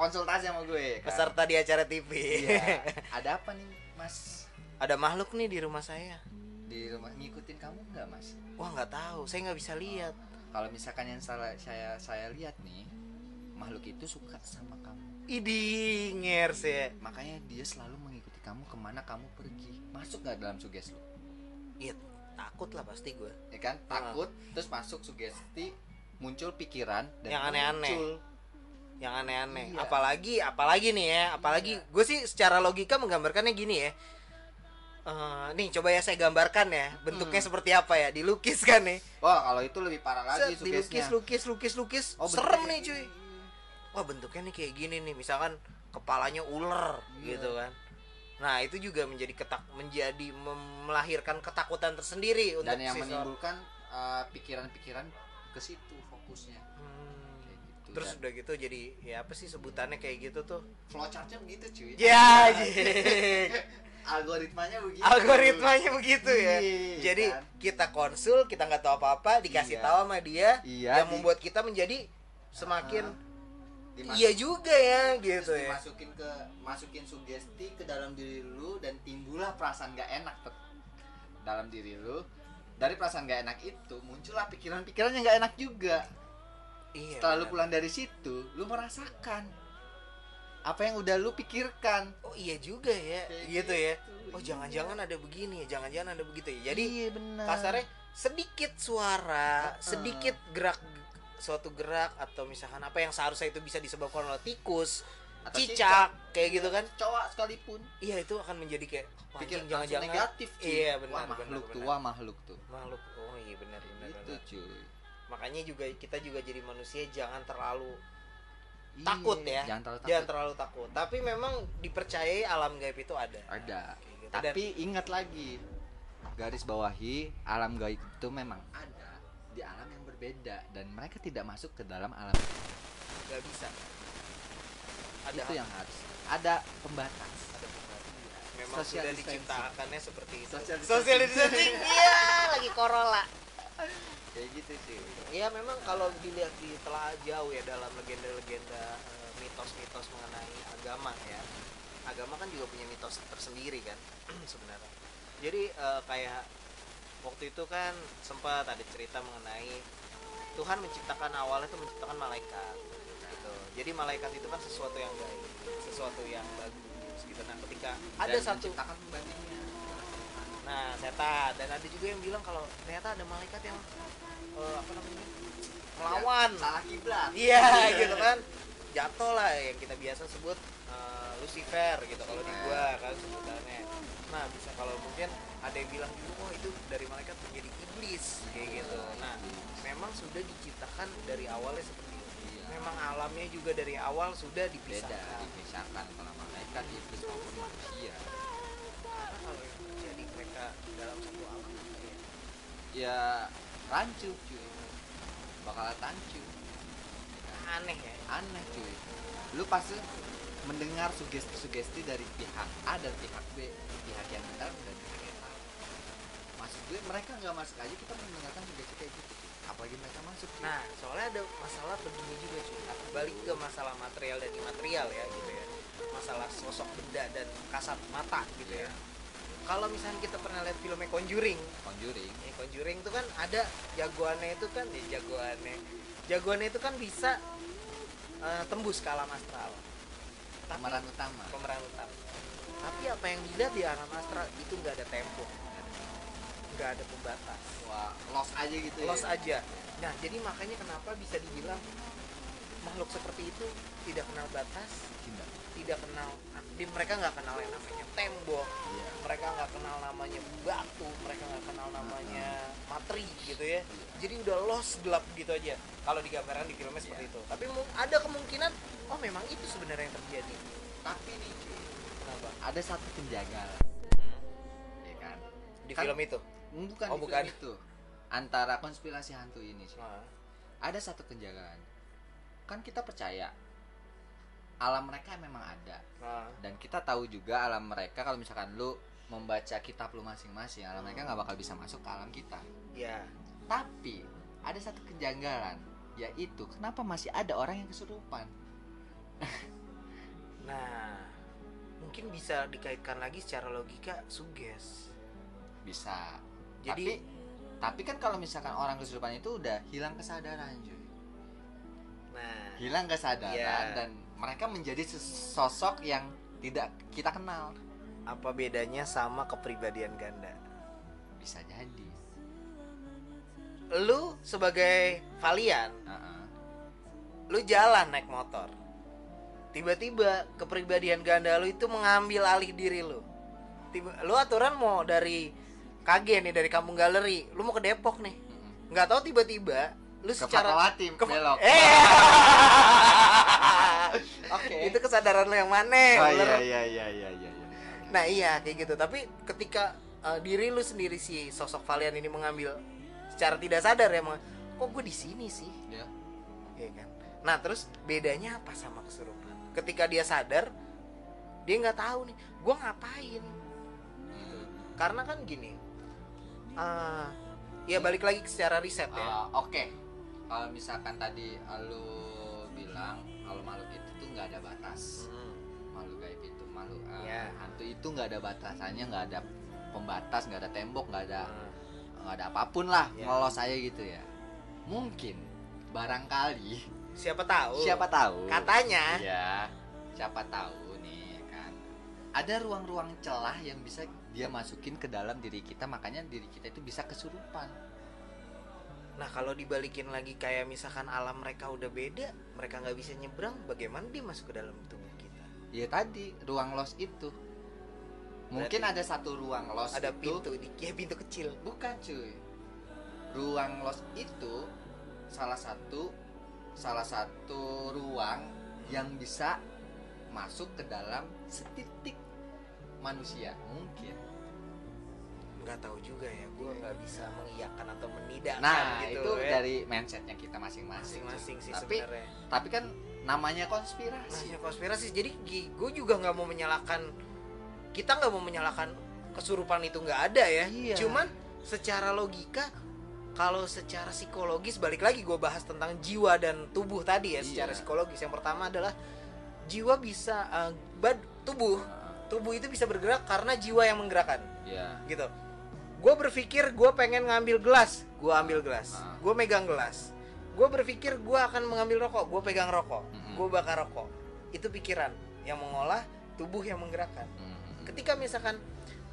Konsultasi sama gue kan. peserta di acara TV iya. Ada apa nih mas? Ada makhluk nih di rumah saya. Di rumah ngikutin kamu nggak mas? Wah nggak tahu. Saya nggak bisa lihat. Kalau misalkan yang salah saya saya lihat nih makhluk itu suka sama kamu. Idi ngers ya. makanya dia selalu kamu ke mana kamu pergi. Masuk nggak dalam sugesti lu? Iya, takut lah pasti gue. ya kan? Takut terus masuk sugesti muncul pikiran dan Yang aneh-aneh. Yang aneh-aneh. Iya. Apalagi, apalagi nih ya, apalagi gue sih secara logika menggambarkannya gini ya. Eh, nih coba ya saya gambarkan ya bentuknya seperti apa ya dilukis kan nih. Wah kalau itu lebih parah lagi Set, dilukis lukis lukis lukis. Oh, serem nih cuy. wah bentuknya nih kayak gini nih misalkan kepalanya ular Iya. gitu kan nah itu juga menjadi ketak menjadi melahirkan ketakutan tersendiri untuk dan yang menimbulkan uh, pikiran-pikiran ke situ fokusnya. Hmm. gitu. Terus Dan udah gitu jadi ya apa sih sebutannya kayak gitu tuh? Flowchartnya begitu cuy. Ya algoritmanya begitu. Algoritmanya begitu ya. Iya, jadi kan? kita konsul kita nggak tahu apa-apa dikasih Iya. tahu sama dia Iya, yang di- membuat kita menjadi semakin Dimas- iya juga ya gitu ya. dimasukin ke masukin sugesti ke dalam diri lu dan timbullah perasaan gak enak ter- dalam diri lu. Dari perasaan gak enak itu muncullah pikiran-pikiran yang gak enak juga. Iya setelah lu pulang dari situ lu merasakan apa yang udah lu pikirkan. Oh iya juga ya Kayak gitu ya. gitu, oh iya. jangan-jangan ada begini ya jangan-jangan ada begitu ya. Jadi iya benar. kasarnya sedikit suara Heeh. sedikit gerak suatu gerak atau misalkan apa yang seharusnya itu bisa disebabkan oleh tikus Atau cicak. kayak gitu kan? cowok sekalipun. Iya itu akan menjadi kayak wah, pikir anjing, jangan-jangan. negatif cuy. iya benar wah benar, makhluk benar. wah makhluk tuh. Makhluk oh iya benar benar, benar. cuy. Makanya juga kita juga jadi manusia jangan terlalu Iya, takut ya. jangan terlalu takut. Jangan terlalu takut. Tapi memang dipercayai alam gaib itu ada. Ada. Gitu. tapi ingat lagi garis bawahi alam gaib itu memang ada berbeda dan mereka tidak masuk ke dalam alam nggak bisa. Ada itu yang harus. Ada pembatas. Ada pembatas. memang Social sudah diciptakannya seperti itu. Social social distancing. Iya lagi corolla. Kayak gitu sih. Iya memang kalau dilihat di telah jauh ya dalam legenda-legenda eh, mitos-mitos mengenai agama ya. Agama kan juga punya mitos tersendiri kan sebenarnya. Jadi eh, kayak waktu itu kan sempat ada cerita mengenai Tuhan menciptakan awalnya itu menciptakan malaikat gitu jadi malaikat itu kan sesuatu yang baik sesuatu yang bagus gitu nah ketika ada Dan satu menciptakan pembantunya Nah, setan dan ada juga yang bilang kalau ternyata ada malaikat yang eh, apa namanya? melawan. salah kiblat Iya, gitu kan. Jatuh lah yang kita biasa sebut eh, Lucifer gitu kalau di gua kan sebutannya. Nah, bisa kalau mungkin ada yang bilang juga oh itu dari malaikat menjadi iblis kayak gitu. Nah, memang sudah diciptakan dari awalnya seperti itu. Iya. Memang alamnya juga dari awal sudah beda dipisahkan. dipisahkan kalau malaikat iblis maupun manusia Karena kalau yang terjadi mereka dalam satu alam ya? ya rancu cuy bakal rancu aneh ya. aneh cuy lu pasti mendengar sugesti-sugesti dari pihak A dan pihak B pihak yang benar dan pihak yang salah maksud gue mereka nggak masuk aja kita mendengarkan sugesti kayak gitu. Apalagi mereka masuk cuy. Nah, soalnya ada masalah begini juga cuy. Balik ke masalah material dan imaterial ya gitu ya. Masalah sosok benda dan kasat mata gitu ya. Kalau misalnya kita pernah lihat filmnya Conjuring, Conjuring ya Conjuring itu kan ada jagoannya itu kan ya jagoannya. Jagoannya itu kan bisa eh, tembus ke alam astral. Tapi pemeran utama pemeran utama. Tapi apa yang dilihat di alam astral itu nggak ada tempo, nggak ada pembatas. Wah lost aja gitu los ya aja. Nah, jadi makanya kenapa bisa dibilang makhluk seperti itu tidak kenal batas, Tidak. tidak kenal di mereka nggak kenal yang namanya tembok, Iya. mereka nggak kenal namanya batu, mereka nggak kenal namanya materi gitu ya. Jadi udah los gelap gitu aja. Kalau digambarkan di filmnya seperti Iya. itu. Tapi ada kemungkinan oh memang itu sebenarnya yang terjadi. tapi nih Kenapa? ada satu penjagalan ya kan Di Kan- film itu. Bukan Oh, bukan. itu antara konspirasi hantu ini cuy. Nah, ada satu penjagaan kan kita percaya alam mereka memang ada nah, dan kita tahu juga alam mereka kalau misalkan lu membaca kitab lu masing-masing alam mereka nggak bakal bisa masuk ke alam kita ya. tapi ada satu kejanggalan yaitu kenapa masih ada orang yang kesurupan Nah, mungkin bisa dikaitkan lagi secara logika suges. bisa Jadi tapi tapi kan kalau misalkan orang kesurupan itu udah hilang kesadaran cuy. Nah hilang kesadaran Iya. dan mereka menjadi sosok yang tidak kita kenal. Apa bedanya sama kepribadian ganda? Bisa jadi. Lu sebagai Valian Heeh. lu jalan naik motor. Tiba-tiba kepribadian ganda lu itu mengambil alih diri lu. Tiba lu aturan mau dari KG nih dari kampung galeri. Lu mau ke Depok nih. Nggak tahu tiba-tiba lu ke secara Fatmawati Ke- belok. Eh. Oke. Itu kesadaran lu yang mana oh iya iya iya iya iya iya. nah iya kayak gitu. Tapi ketika uh, diri lu sendiri si sosok Valian ini mengambil secara tidak sadar ya kok gue di sini sih? Ya. Iya kan? Nah terus bedanya apa sama kesurupan ketika dia sadar dia nggak tahu nih gue ngapain? Hmm. karena kan gini ah. Ya balik lagi ke secara riset ya. Uh, oke. Kalau misalkan tadi lu bilang kalau makhluk itu tuh nggak ada batas. Hmm, makhluk gaib itu makhluk uh, Ya. hantu itu nggak ada batasannya nggak ada pembatas nggak ada tembok nggak ada hmm. nggak ada apa pun lah Ya. ngelos saya gitu ya. Mungkin barangkali siapa tahu. Siapa tahu. Katanya. Ya siapa tahu nih kan. Ada ruang-ruang celah yang bisa dia masukin ke dalam diri kita makanya diri kita itu bisa kesurupan. Nah kalau dibalikin lagi kayak misalkan alam mereka udah beda mereka nggak bisa nyebrang bagaimana dia masuk ke dalam tubuh kita? Ya tadi ruang los itu. Mungkin Berarti ada satu ruang los ada itu pintu di ya pintu kecil. Bukan cuy. Ruang los itu salah satu salah satu ruang yang bisa masuk ke dalam setitik manusia. Mungkin nggak tahu juga ya gue nggak bisa mengiyakan atau menidakkan nah gitu itu ya. dari mindsetnya kita masing-masing masing-masing cuy. sih tapi sebenarnya. tapi kan namanya konspirasi. Masih konspirasi jadi gue juga nggak mau menyalahkan kita nggak mau menyalahkan kesurupan itu nggak ada ya. Iya. cuman secara logika kalau secara psikologis balik lagi gue bahas tentang jiwa dan tubuh tadi ya secara Iya. psikologis. Yang pertama adalah jiwa bisa eh, bad tubuh. Tubuh itu bisa bergerak karena jiwa yang menggerakkan. Ya gitu gue berpikir gue pengen ngambil gelas. Gue ambil gelas. Ah. gue megang gelas. Gue berpikir gue akan mengambil rokok. Gue pegang rokok. Mm-mm. gue bakar rokok. Itu pikiran yang mengolah tubuh yang menggerakkan. Hmm. ketika misalkan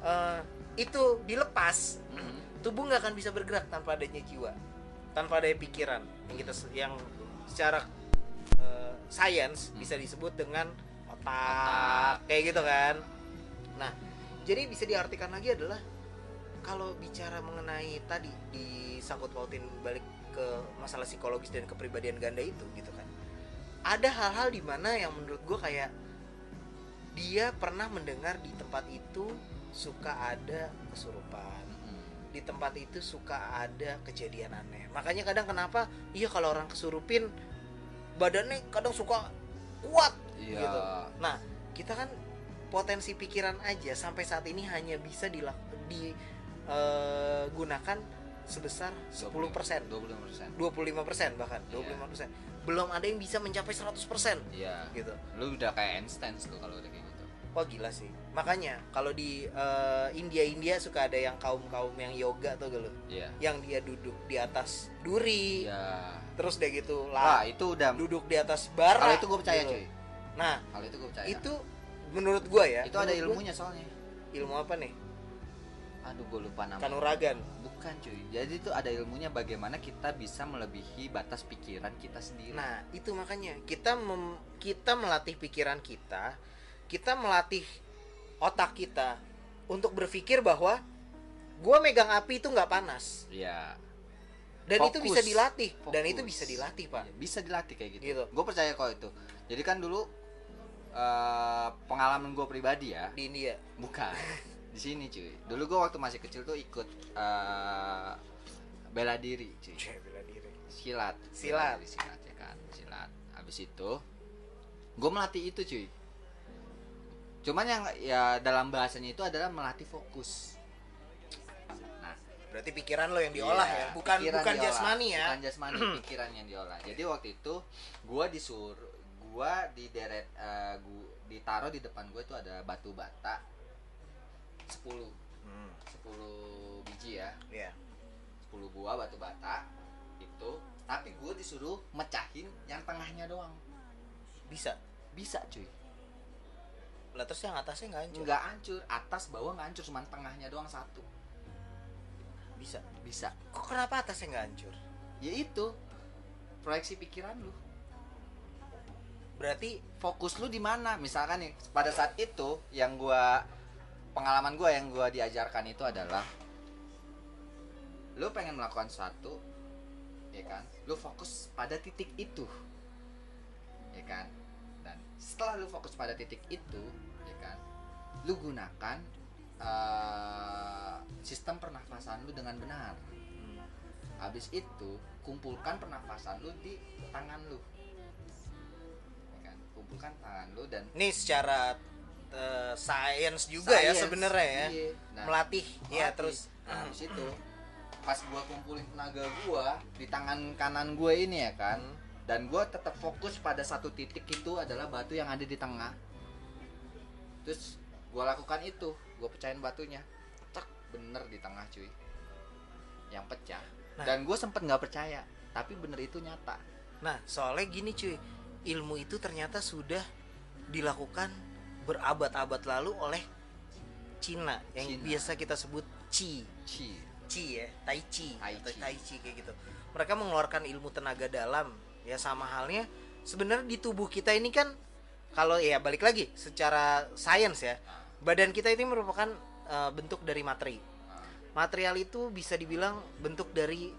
eh, itu dilepas Hmm. tubuh nggak akan bisa bergerak tanpa adanya jiwa. Tanpa adanya pikiran. Yang kita yang secara eh, science bisa disebut dengan otak, Otak. kayak gitu kan? Nah jadi bisa diartikan lagi adalah kalau bicara mengenai tadi disangkut pautin balik ke masalah psikologis dan kepribadian ganda itu gitu kan ada hal-hal di mana yang menurut gue kayak dia pernah mendengar di tempat itu suka ada kesurupan Hmm. di tempat itu suka ada kejadian aneh makanya kadang kenapa iya kalau orang kesurupin badannya kadang suka kuat Iya. gitu nah kita kan potensi pikiran aja sampai saat ini hanya bisa dilak- digunakan sebesar 10% 25%. 25% bahkan Iya. 25% belum ada yang bisa mencapai 100% Iya. gitu Lu udah kayak Einstein tuh kalau udah kayak gitu. Wah gila sih. Makanya kalau di eh, India-India suka ada yang kaum-kaum yang yoga tuh gitu. Iya. Yang dia duduk di atas duri. Iya. Terus deh gitu lah itu udah duduk di atas bara. kalau itu gue percaya, gitu. cuy. Nah, Kalau itu gue percaya. itu menurut gua ya. itu ada menurut gua- ilmunya soalnya. ilmu apa nih? Aduh, gue lupa namanya. Kanuragan. Bukan, cuy. Jadi itu ada ilmunya bagaimana kita bisa melebihi batas pikiran kita sendiri. Nah, itu makanya kita mem- kita melatih pikiran kita, kita melatih otak kita untuk berpikir bahwa gua megang api itu nggak panas. Iya. Dan itu Fokus. bisa dilatih. Dan Fokus. itu bisa dilatih, Pak. Iya, bisa dilatih kayak gitu. Gitu. Gue percaya kok itu. Jadi kan dulu eh, pengalaman gue pribadi ya, Di India. bukan di sini cuy. Dulu gue waktu masih kecil tuh ikut eh, bela diri, cuy. Cek bela diri. Silat. Silat. Bela diri, silat ya kan, silat. Habis itu gue melatih itu cuy. Cuman yang ya dalam bahasanya itu adalah melatih fokus. Nah, Berarti pikiran lo yang diolah Iya, ya, bukan bukan diolah. jasmani ya. Bukan jasmani, pikiran yang diolah. Jadi waktu itu gua disuruh gua di deret eh, gua ditaruh di depan gua itu ada batu bata 10 Hmm, 10 biji ya. iya. 10 buah batu bata itu. Tapi gue disuruh mecahin yang tengahnya doang. Bisa? Bisa cuy. Lah terus yang atasnya nggak hancur? Nggak hancur. Atas bawah nggak hancur. Cuman tengahnya doang satu. Bisa? Bisa. Kok kenapa atasnya nggak hancur? Ya itu. Proyeksi pikiran lu. Berarti fokus lu di mana? Misalkan nih pada saat itu yang gua pengalaman gua yang gua diajarkan itu adalah lu pengen melakukan sesuatu ya kan? Lu fokus pada titik itu ya kan? Dan setelah lu fokus pada titik itu ya kan? Lu gunakan eh, sistem pernafasan lu dengan benar. Habis itu kumpulkan pernafasan lu di tangan lu. Ya kan? Kumpulkan tangan lu dan ini secara eh, science juga ya Science, sebenarnya ya iya. Nah, melatih ya melatih. terus nah, habis itu pas gua kumpulin tenaga gua di tangan kanan gue ini ya kan Hmm. dan gua tetap fokus pada satu titik itu adalah batu yang ada di tengah terus gua lakukan itu gua pecahin batunya cek bener di tengah cuy yang pecah Nah. dan gue sempet nggak percaya tapi bener itu nyata Nah, soalnya gini cuy, ilmu itu ternyata sudah dilakukan berabad-abad lalu oleh Cina yang Cina. biasa kita sebut Qi, Ci. Qi ya, Tai Chi Tai atau Chi. Tai Chi kayak gitu. Mereka mengeluarkan ilmu tenaga dalam ya sama halnya sebenarnya di tubuh kita ini kan kalau ya balik lagi secara sains ya, badan kita ini merupakan eh, bentuk dari materi. Material itu bisa dibilang bentuk dari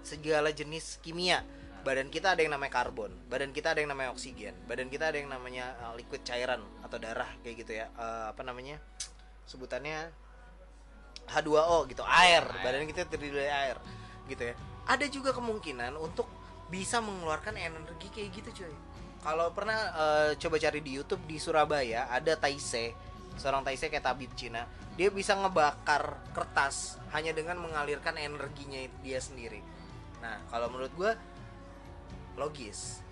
segala jenis kimia. Badan kita ada yang namanya karbon, badan kita ada yang namanya oksigen, badan kita ada yang namanya uh, liquid cairan atau darah kayak gitu ya. Eh, apa namanya? Sebutannya H2O gitu, air. Badan kita terdiri dari air gitu ya. Ada juga kemungkinan untuk bisa mengeluarkan energi kayak gitu cuy. Kalau pernah eh, coba cari di YouTube di Surabaya ada Taise, seorang Taise kayak tabib Cina, dia bisa ngebakar kertas hanya dengan mengalirkan energinya dia sendiri. Nah, kalau menurut gua logis.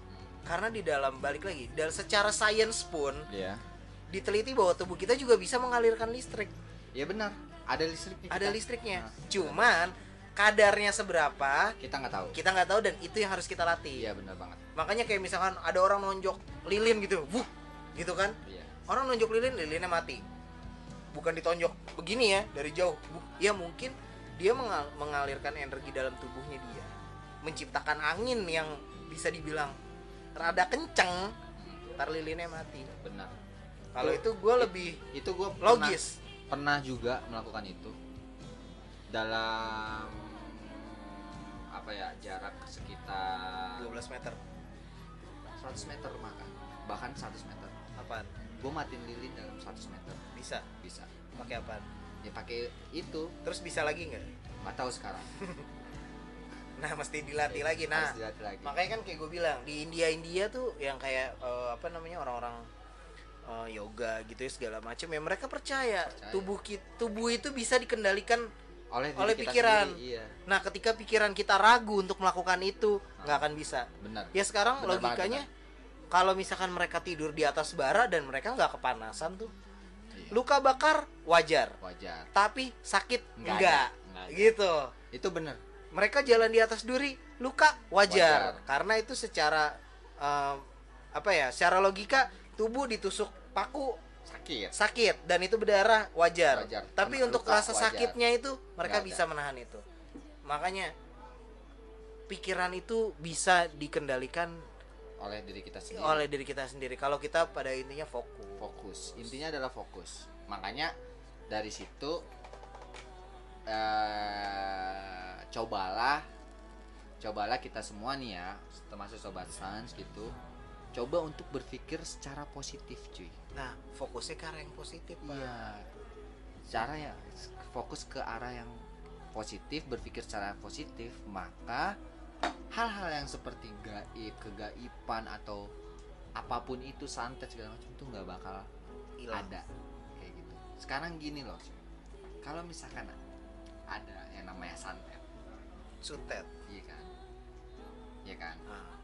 Karena di dalam balik lagi, dan secara sains pun ya diteliti bahwa tubuh kita juga bisa mengalirkan listrik. ya benar ada listriknya Ada listriknya. Nah, Cuman kadarnya seberapa kita nggak tahu kita nggak tahu dan itu yang harus kita latih. iya benar banget Makanya kayak misalkan ada orang nonjok lilin gitu, wuh, gitu kan? iya Orang nonjok lilin, lilinnya mati. Bukan ditonjok begini ya dari jauh. Bu- Ya mungkin dia mengal- mengalirkan energi dalam tubuhnya dia, menciptakan angin yang bisa dibilang rada kenceng, ntar lilinnya mati. benar Kalau itu gue lebih itu gue logis. pernah juga melakukan itu dalam apa ya jarak sekitar 12 meter. 100 meter bahkan bahkan 100 meter Apaan? gue matiin lilin dalam 100 meter Bisa. bisa Pakai apaan? ya pakai itu Terus bisa lagi nggak? nggak tahu sekarang Nah, mesti dilatih lagi. Nah, dilatih lagi. Makanya kan kayak gue bilang di India India tuh yang kayak eh, apa namanya orang-orang eh, yoga gitu ya segala macam ya mereka percaya, Percaya. tubuh ki- tubuh itu bisa dikendalikan oleh oleh kita pikiran. sendiri, iya. Nah ketika pikiran kita ragu untuk melakukan itu nggak akan bisa. Benar. Ya sekarang Benar banget, logikanya kalau misalkan mereka tidur di atas bara dan mereka nggak kepanasan tuh Iya. luka bakar wajar. Wajar. Tapi sakit Nggak enggak, ada, nggak ada. gitu. Itu benar mereka jalan di atas duri luka wajar, Wajar. karena itu secara eh, apa ya secara logika tubuh ditusuk paku sakit. sakit. Dan itu berdarah wajar, Wajar. tapi Kena untuk luka, rasa wajar. sakitnya itu mereka Nggak ada. bisa menahan itu. Makanya pikiran itu bisa dikendalikan oleh diri kita sendiri. oleh diri kita sendiri. Kalau kita pada intinya fokus. Fokus. Intinya adalah fokus. Makanya dari situ eh cobalah cobalah kita semua nih ya termasuk sobat sans gitu coba untuk berpikir secara positif cuy. Nah fokusnya ke arah yang positif Pak. iya. Cara ya fokus ke arah yang positif berpikir secara positif maka hal-hal yang seperti gaib kegaiban atau apa pun itu santet segala macam itu nggak bakal Hilang. ada. Kayak gitu. Sekarang gini loh kalau misalkan ada yang namanya santet. Sutet iya kan? Iya kan? Ah,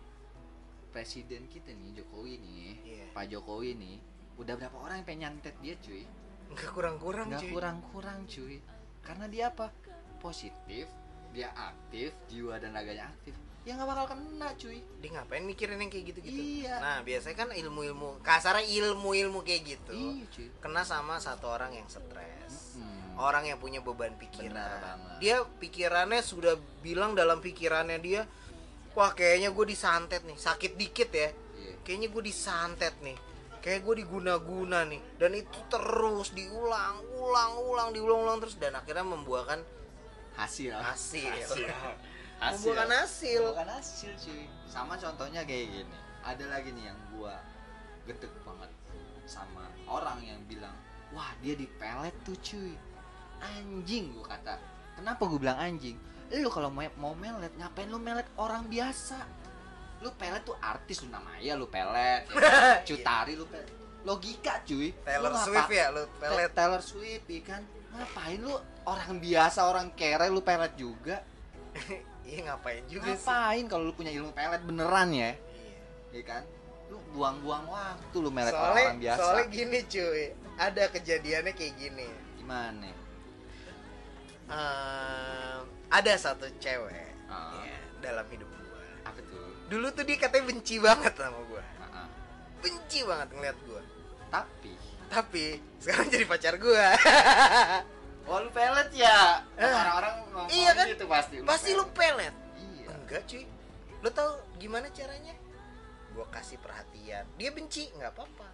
presiden kita nih Jokowi nih Iya. Pak Jokowi nih udah berapa orang yang pengen nyantet dia cuy? Nggak kurang-kurang nggak cuy. kurang-kurang cuy. Karena dia apa? Positif dia aktif jiwa dan raganya aktif. Ya nggak bakal kena cuy. Dia ngapain mikirin yang kayak gitu-gitu? Iya. nah biasanya kan ilmu-ilmu kasarnya ilmu-ilmu kayak gitu. Iya cuy. Kena sama satu orang yang stres. Hmm. Orang yang punya beban pikiran. Dia pikirannya sudah bilang dalam pikirannya dia wah kayaknya gue disantet nih sakit dikit ya. Iya. kayaknya gue disantet nih. Kayak gue diguna-guna nih. Dan itu terus diulang ulang ulang diulang ulang terus dan akhirnya membuahkan hasil. Hasil, hasil. Membuahkan hasil. Bukan hasil cuy. Sama contohnya kayak gini. Ada lagi nih yang gua gedek banget sama orang yang bilang wah dia dipelet tuh cuy anjing gua kata. Kenapa gua bilang anjing? Lu kalau mau, mau melet ngapain lu melet? Orang biasa. Lu pelet tuh artis lu namanya lu pelet. Ya kan? cutari lu pelet. Logika cuy. Taylor Lu ngapa- Swift ya lu pelet. Ta- Taylor Swift ya kan? Ngapain lu? Orang biasa orang kere lu pelet juga. Iya ngapain juga sih. Ngapain kalau lu punya ilmu pelet beneran ya? Iya. ya kan? Lu buang-buang waktu lu melet soalnya orang biasa. soalnya gini cuy. Ada kejadiannya kayak gini. Gimana Ehm, ada satu cewek Ah. ya, dalam hidup gua. Apa tuh? Dulu tuh dia katanya benci banget sama gua. Ah, ah. benci banget ngeliat gua. Tapi? Tapi sekarang jadi pacar gua. Oh lu pelet ya? Eh, orang-orang ngomong iya kan? gitu pasti pasti lu pelet. iya. Enggak cuy. Lu tahu gimana caranya? Gua kasih perhatian. Dia benci nggak apa-apa.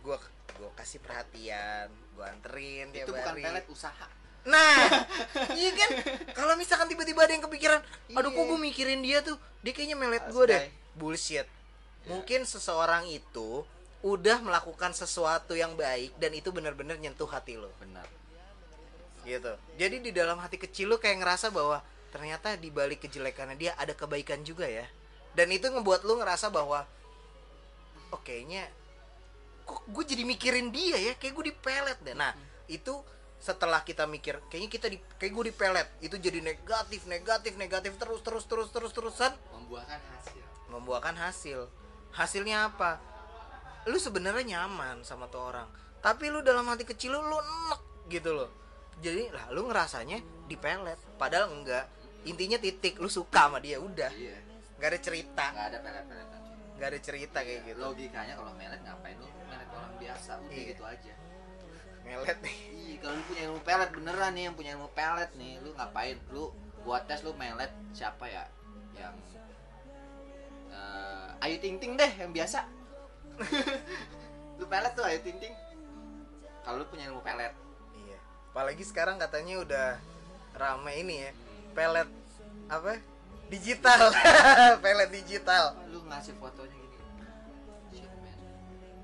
Gua gua kasih perhatian gua anterin itu bukan hari. pelet usaha Nah, iya kan? Kalau misalkan tiba-tiba ada yang kepikiran, aduh kok Iya. gue mikirin dia tuh, dia kayaknya melet gue deh. Bullshit. Iya. Mungkin seseorang itu udah melakukan sesuatu yang baik dan itu benar-benar nyentuh hati lo, benar gitu. Jadi di dalam hati kecil lo kayak ngerasa bahwa ternyata di balik kejelekannya dia ada kebaikan juga ya. Dan itu ngebuat lo ngerasa bahwa oh kayaknya kok gue jadi mikirin dia ya, kayak gue dipelet deh. Nah, itu setelah kita mikir kayaknya kita di kayak gue dipelet. Itu jadi negatif negatif negatif terus terus terus terus terusan. Membuahkan hasil. Membuahkan hasil. Hasilnya apa? Lu sebenarnya nyaman sama tuh orang tapi lu dalam hati kecil lu lu enek gitu loh. Jadi lah lu ngerasanya dipelet padahal enggak. Intinya titik lu suka sama dia udah. Iya. Nggak ada cerita. Nggak ada pelet-peletan. Nggak ada cerita kayak gitu. logikanya kalau melet ngapain lu? Melet orang biasa udah Iya. gitu aja melet nih Iya, kalau lu punya ilmu pelet beneran nih yang punya ilmu pelet nih, lu ngapain? Lu buat tes lu melet siapa ya? Yang eh, Ayu Ting Ting deh yang biasa. lu pelet tuh Ayu Ting Ting. Kalau lu punya ilmu pelet. iya apalagi sekarang katanya udah rame ini ya pelet apa digital pelet digital lu ngasih fotonya gini. Shit, man.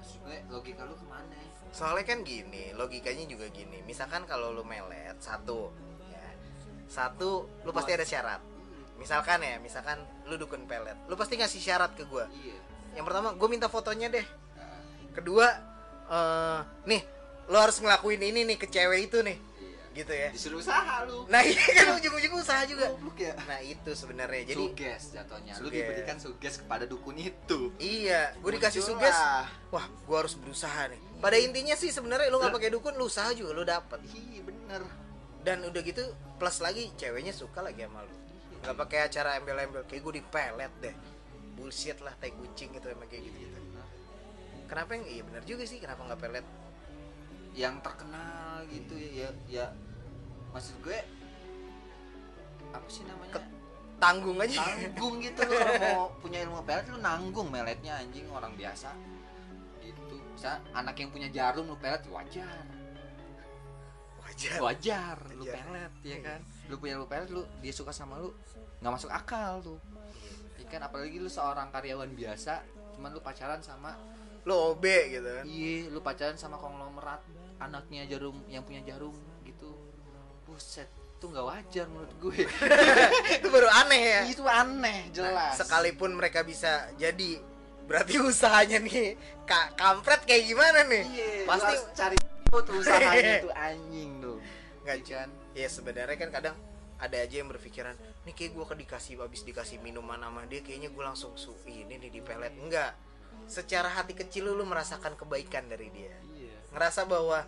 Maksud gue logika lu ke mana ya? Soalnya kan gini logikanya juga gini misalkan kalau lu melet satu ya satu lu pasti ada syarat misalkan ya misalkan lu dukun pelet lu pasti ngasih syarat ke gua Iya. yang pertama gue minta fotonya deh Nah, kedua eh nih lu harus ngelakuin ini nih ke cewek itu nih iya. gitu ya Disuruh usaha lu. nah iya kan ujung-ujung usaha juga ya. nah itu sebenarnya jadi suges jatuhnya. Lu Suges. diberikan suges kepada dukun itu. iya gue dikasih suges wah gue harus berusaha nih pada intinya sih sebenarnya lu nggak pakai dukun lu usaha juga lu dapet. Iya bener. dan udah gitu plus lagi ceweknya suka lagi sama lu. Nggak pakai acara embel-embel kayak gue dipelet deh. Bullshit lah tai kucing gitu emang kayak gitu gitu kenapa yang iya benar juga sih kenapa nggak pelet? Yang terkenal gitu ya ya, ya. maksud gue apa sih namanya? Ke- tanggung aja. Nanggung gitu kalau mau punya ilmu pelet lu nanggung meletnya anjing orang biasa bisa anak yang punya jarum lu pelet wajar wajar wajar lu Wajar. pelet ya kan lu punya ilmu pelet lu dia suka sama lu nggak masuk akal tuh ya kan apalagi lu seorang karyawan biasa cuman lu pacaran sama lo OB gitu kan Iya, lu pacaran sama konglomerat anaknya jarum yang punya jarum gitu. Buset, itu nggak wajar menurut gue. itu baru aneh ya itu aneh, Nah, jelas. sekalipun mereka bisa jadi berarti usahanya nih kak kampret kayak gimana nih? Iya, pasti cari tuh usahanya tuh anjing tuh. nggak kan? ya sebenarnya kan kadang ada aja yang berpikiran nih kayak gue dikasih habis dikasih minuman sama dia kayaknya gue langsung su ini nih di pelet. Enggak secara hati kecil lu, lu merasakan kebaikan dari dia. Iya. ngerasa bahwa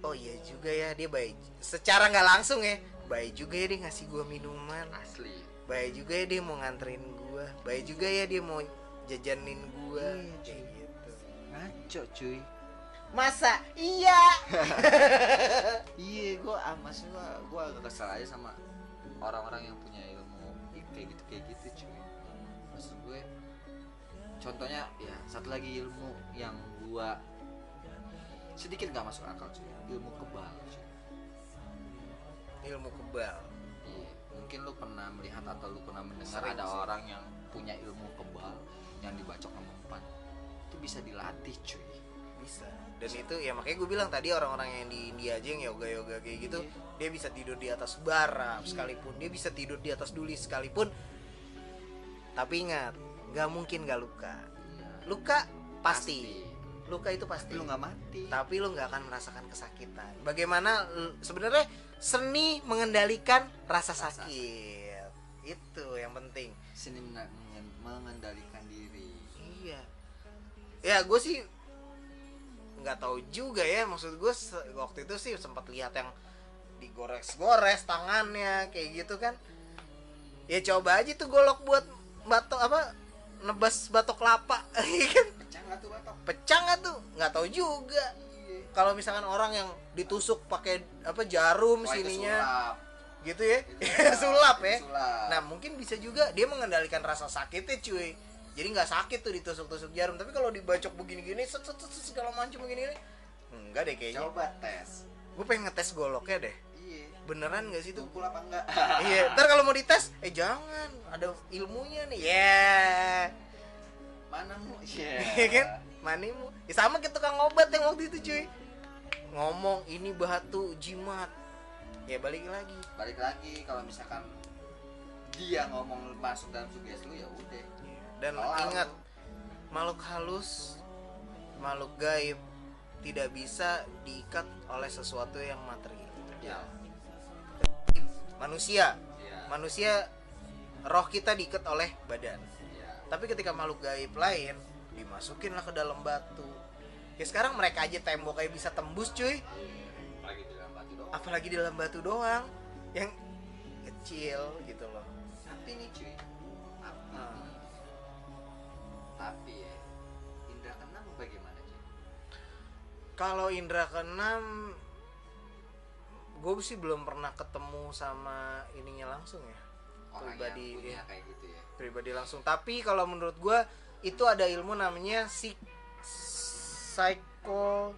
oh iya juga ya dia baik. Secara nggak langsung ya baik juga ya dia ngasih gue minuman. Asli. Baik juga ya dia mau nganterin gue baik juga ya dia mau jajanin gue Iya, kayak gitu. Ngaco cuy. Masa? Iya. Iya gue ah maksud gue gue agak kesel aja sama orang-orang yang punya ilmu. Kayak gitu kayak gitu cuy. Maksud gue contohnya ya satu lagi ilmu yang gue sedikit nggak masuk akal cuy. Ilmu kebal cuy. Ilmu kebal. Iya, mungkin lu pernah melihat atau lu pernah mendengar Sering ada sih. orang yang punya ilmu kebal yang dibacok sama umpan itu bisa dilatih cuy. Bisa. Dan itu ya makanya gue bilang tadi orang-orang yang di India aja yang yoga yoga kayak gitu Iya. dia bisa tidur di atas bara sekalipun dia bisa tidur di atas duli sekalipun. Tapi ingat nggak mungkin nggak luka. Iya. luka pasti, luka itu pasti. Tapi lu nggak mati. Tapi lu nggak akan merasakan kesakitan. Bagaimana sebenarnya seni mengendalikan rasa Rasa. sakit. Itu yang penting. Seni mengendalikan Iya. Ya gue sih nggak tahu juga ya maksud gue waktu itu sih sempat lihat yang digores-gores tangannya kayak gitu kan. Ya coba aja tuh golok buat batok apa nebas batok kelapa iya kan? Pecah nggak tuh batok? Pecah nggak tuh? Nggak tahu juga. Kalau misalkan orang yang ditusuk pakai apa jarum Wah, itu sininya sulap. gitu ya? Itu sulap ya? sulap. Nah mungkin bisa juga dia mengendalikan rasa sakitnya cuy Jadi nggak sakit tuh ditusuk-tusuk jarum. Tapi kalau dibacok begini-gini set, set, set, segala macam begini-gini Enggak deh kayaknya. Coba tes. Gue pengen ngetes goloknya deh. Iya. Beneran gak sih tuh? tumpul apa enggak? Iya Ntar kalau mau dites Eh jangan. Ada ilmunya nih. Ya mana mu? Iya. Kan? Manimu ya, Sama kayak tukang obat yang waktu itu cuy. Ngomong ini batu jimat. Ya balik lagi. Balik lagi kalau misalkan dia ngomong masuk dalam sugesti lu ya udah Dan Kelar ingat lu. makhluk halus, makhluk gaib tidak bisa diikat oleh sesuatu yang material. ya Manusia, ya manusia roh kita diikat oleh badan. ya Tapi ketika makhluk gaib lain dimasukinlah ke dalam batu. Ya sekarang mereka aja tembok kayak bisa tembus cuy, lagi di dalam batu doang apalagi di dalam batu doang yang kecil gitu loh. tapi nih cuy Kalau indra keenam gue sih belum pernah ketemu sama ininya langsung ya. Orang Pribadi, yang punya iya. kayak gitu ya. Pribadi langsung. Tapi kalau menurut gue itu ada ilmu namanya psik psycho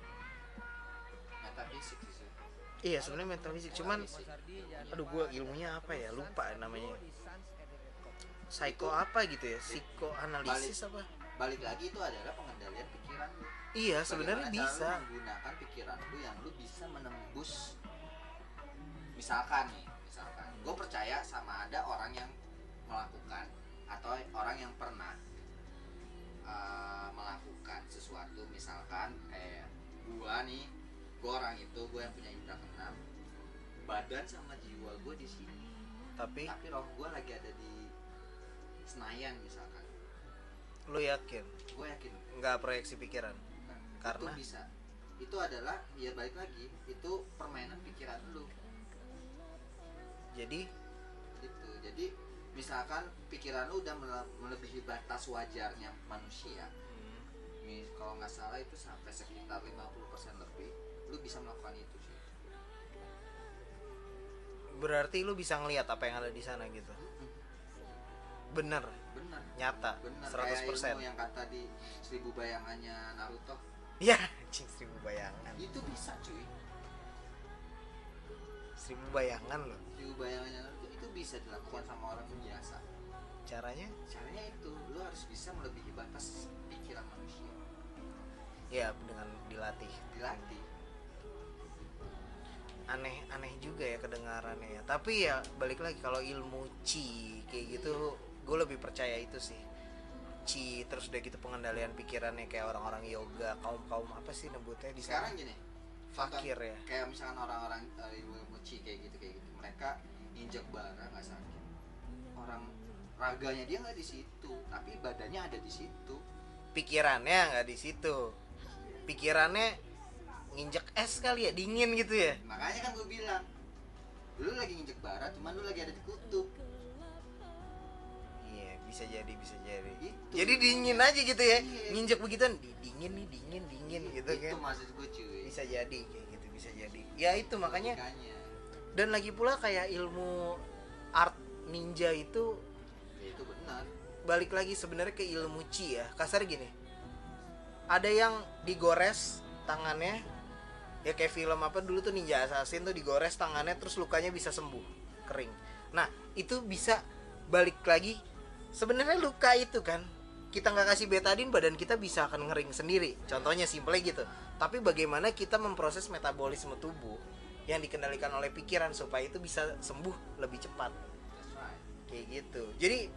metafisik sih iya sebenarnya metafisik. Cuman aduh gue ilmunya apa ya? Lupa namanya. Psycho apa gitu ya? Psikoanalisis apa? balik lagi itu adalah pengendalian pikiran iya sebenarnya bisa. lu menggunakan pikiran lu yang lu bisa menembus? Misalkan nih misalkan. Gue percaya sama ada orang yang melakukan atau orang yang pernah uh, melakukan sesuatu. Misalkan kayak gua nih gua orang itu gua yang punya indra keenam badan sama jiwa gua di sini. Tapi tapi roh gua lagi ada di Senayan misalkan. Lu yakin? Gue yakin. Nggak proyeksi pikiran Karena? itu bisa. Itu adalah ya balik lagi itu permainan pikiran lu. Jadi? Gitu. Jadi misalkan pikiran lu udah mele- melebihi batas wajarnya manusia hmm, kalau nggak salah itu sampai sekitar 50% lebih lu bisa melakukan itu sih. Berarti lu bisa ngelihat apa yang ada di sana gitu? Bener. Benar nyata. Benar 100% kayak ilmu yang kata di seribu bayangannya Naruto ya anjing seribu bayangan. Itu bisa cuy. Seribu bayangan loh. Seribu bayangannya Naruto itu bisa dilakukan sama orang biasa. Caranya? Caranya itu lu harus bisa melebihi batas pikiran manusia. Ya dengan dilatih. Dilatih. Aneh aneh juga ya kedengarannya ya. Tapi ya balik lagi kalau ilmu chi kayak gitu gue lebih percaya itu sih chi terus udah gitu pengendalian pikirannya kayak orang-orang yoga kaum kaum apa sih nebutnya di sekarang gini fakir ya. kayak misalkan orang-orang ilmu mochi kayak gitu kayak gitu. Mereka injek bara nggak sakit. Orang raganya dia nggak di situ tapi badannya ada di situ. Pikirannya nggak di situ. Pikirannya nginjek es kali ya dingin gitu ya? Makanya kan gue bilang lu lagi nginjek barat cuman lu lagi ada di kutub. iya bisa jadi bisa jadi. Itu. jadi dingin aja gitu ya. Iya. nginjek begituan di- dingin nih dingin dingin gitu itu kan. maksud gue cuy. Bisa jadi kayak gitu bisa jadi. Ya itu makanya. dan lagi pula kayak ilmu art ninja itu ya itu benar. balik lagi sebenarnya ke ilmu chi ya. Kasar gini. Ada yang digores tangannya ya kayak film apa dulu tuh ninja assassin tuh digores tangannya terus lukanya bisa sembuh kering. Nah itu bisa balik lagi sebenarnya luka itu kan kita nggak kasih betadin badan kita bisa akan ngering sendiri. Contohnya simple gitu. Tapi bagaimana kita memproses metabolisme tubuh yang dikendalikan oleh pikiran supaya itu bisa sembuh lebih cepat. Kayak gitu. Jadi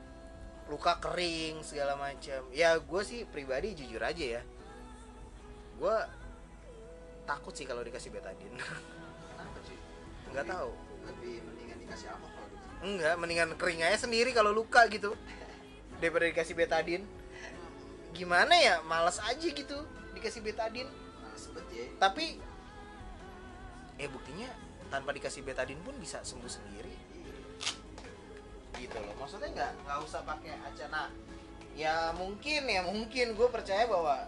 luka kering segala macam. Ya gue sih pribadi jujur aja ya. Gue takut sih kalau dikasih betadin nggak tahu. lebih mendingan dikasih alkohol gitu. Enggak mendingan kering aja sendiri kalau luka gitu daripada dikasih betadin gimana ya? Malas aja gitu dikasih betadin banget ya. Tapi ya buktinya tanpa dikasih betadin pun bisa sembuh sendiri. Gitu loh. Maksudnya nggak nggak usah pakai acana. Ya mungkin ya mungkin. Gue percaya bahwa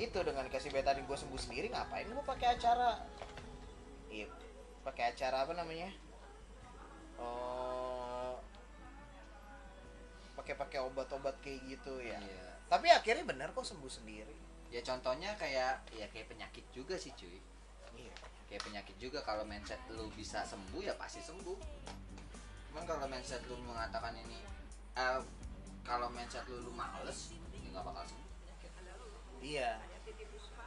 itu dengan dikasih betadin gue sembuh sendiri ngapain gue pakai acara? Iya. Pakai acara apa namanya? Oh pakai pakai obat-obat kayak gitu ya. Iya. tapi akhirnya benar kok sembuh sendiri. Ya contohnya kayak ya kayak penyakit juga sih cuy. Iya. Kayak penyakit juga kalau mindset lu bisa sembuh ya pasti sembuh. Cuman kalau mindset lu mengatakan ini eh, kalau mindset lu lu males ya nggak bakal sembuh iya.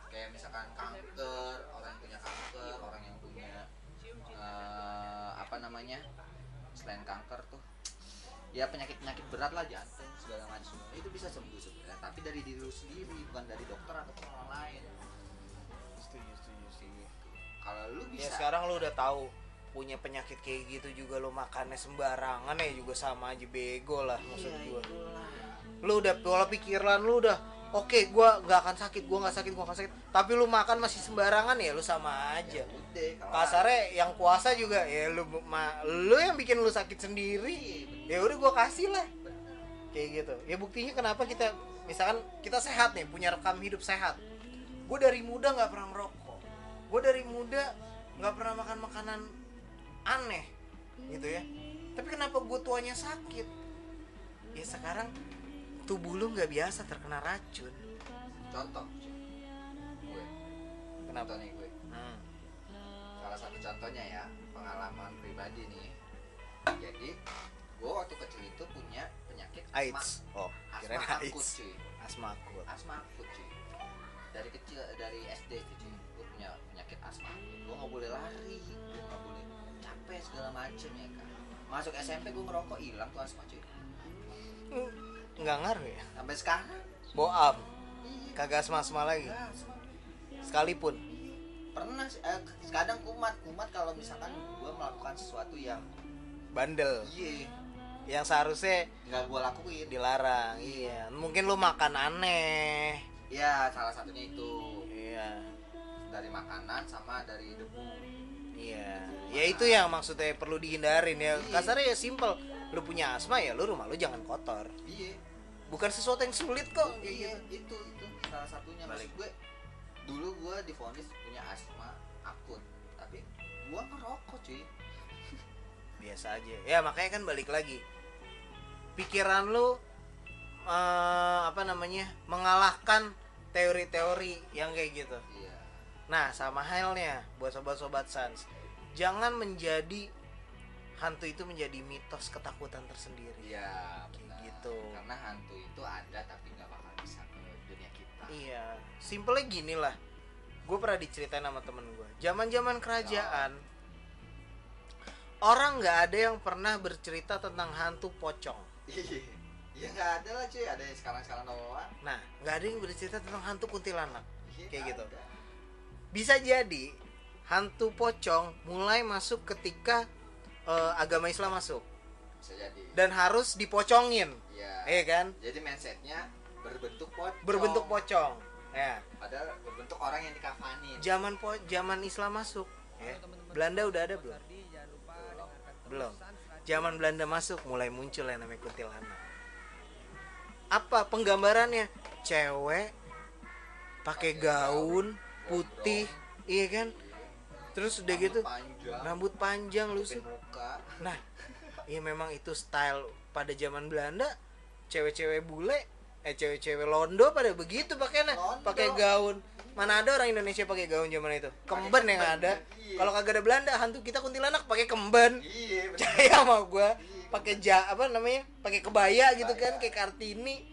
Kayak misalkan kanker orang yang punya kanker orang yang punya eh, apa namanya selain kanker tuh ya penyakit penyakit berat lah jantung segala macam itu bisa sembuh sebenarnya tapi dari diri lu sendiri bukan dari dokter ataupun orang lain. Setuju setuju setuju. Kalau lu ya bisa sekarang lu udah tahu punya penyakit kayak gitu juga lu makannya sembarangan ya juga sama aja bego lah maksud Iya, gua. itulah. lu udah pola pikiran lu udah oke gua nggak akan sakit gua nggak sakit gua nggak sakit. Tapi lu makan masih sembarangan ya lu sama aja. Ya udah, kasarnya yang kuasa juga ya lu ma, lu yang bikin lu sakit sendiri. Ya udah gua kasih lah. Kayak gitu. Ya buktinya kenapa kita misalkan kita sehat nih punya rekam hidup sehat. Gue dari muda nggak pernah merokok gue dari muda nggak pernah makan makanan aneh gitu ya. Tapi kenapa gue tuanya sakit? Ya sekarang tubuh lu nggak biasa terkena racun. Contoh gue. Kenapa nih gue? Hmm. salah satu contohnya ya pengalaman pribadi nih. Jadi gue waktu kecil itu punya penyakit asma. AIDS. Oh kirain asma akut cuy. Asma akut. Asma akut cuy. Dari kecil dari SD cuy gue punya penyakit asma gue nggak boleh lari gue nggak boleh capek segala macem ya kan. Masuk SMP gue ngerokok hilang tuh asma cuy. Hmm, nggak ngaruh ya? Sampai sekarang. Boam iya. Kagak asma asma. Lagi sekalipun. Pernah sih, eh, kadang kumat. Kumat kalau misalkan gue melakukan sesuatu yang bandel. Iya. Yang seharusnya nggak gue lakuin. dilarang iya. Mungkin lu makan aneh. Ya salah satunya itu. Iya. Dari makanan sama dari debu. Iya. Ya itu yang maksudnya perlu dihindarin ya. Iya. kasarnya ya simple lu punya asma ya lu rumah lu jangan kotor. Iya. Bukan sesuatu yang sulit kok. Kayak iya gitu. itu itu salah satunya. Maksud gue dulu gue difonis punya asma akut tapi gue ngerokok cuy. Biasa aja. Ya makanya kan balik lagi. Pikiran lu eh, apa namanya mengalahkan teori-teori yang kayak gitu. Iya. Nah, sama halnya buat sobat-sobat Sans. Jangan menjadi hantu itu menjadi mitos ketakutan tersendiri. iya benar. gitu. karena hantu itu ada tapi nggak bakal bisa ke dunia kita Iya, simpelnya gini lah. Gue pernah diceritain sama temen gue. Zaman-zaman kerajaan, orang nggak ada yang pernah bercerita tentang hantu pocong. iya ya nggak ada lah cuy ada yang sekarang sekarang doang Nah, nggak ada yang bercerita tentang hantu kuntilanak. Iya, Kayak gitu. ada. Bisa jadi hantu pocong mulai masuk ketika eh, agama Islam masuk. Bisa jadi. Dan harus dipocongin. iya. Iya kan? jadi mindsetnya berbentuk pocong. Berbentuk pocong. Ya. padahal berbentuk orang yang dikafanin Zaman po zaman Islam masuk, ya. Belanda udah ada belum? Belum. zaman Belanda masuk mulai muncul yang namanya kuntilanak. Apa penggambarannya? Cewek pakai gaun putih. iya kan? Terus udah gitu panjang. rambut panjang lu muka nah iya memang itu style pada zaman Belanda cewek-cewek bule eh cewek-cewek londo pada begitu pakainya pakai gaun. Mana ada orang Indonesia pakai gaun zaman itu? Kemben yang ada. Iya. kalau kagak ada Belanda hantu kita kuntilanak pakai kemben. Iya percaya sama gua. Iya, pakai ja apa namanya? Pakai kebaya gitu kan kayak kartini.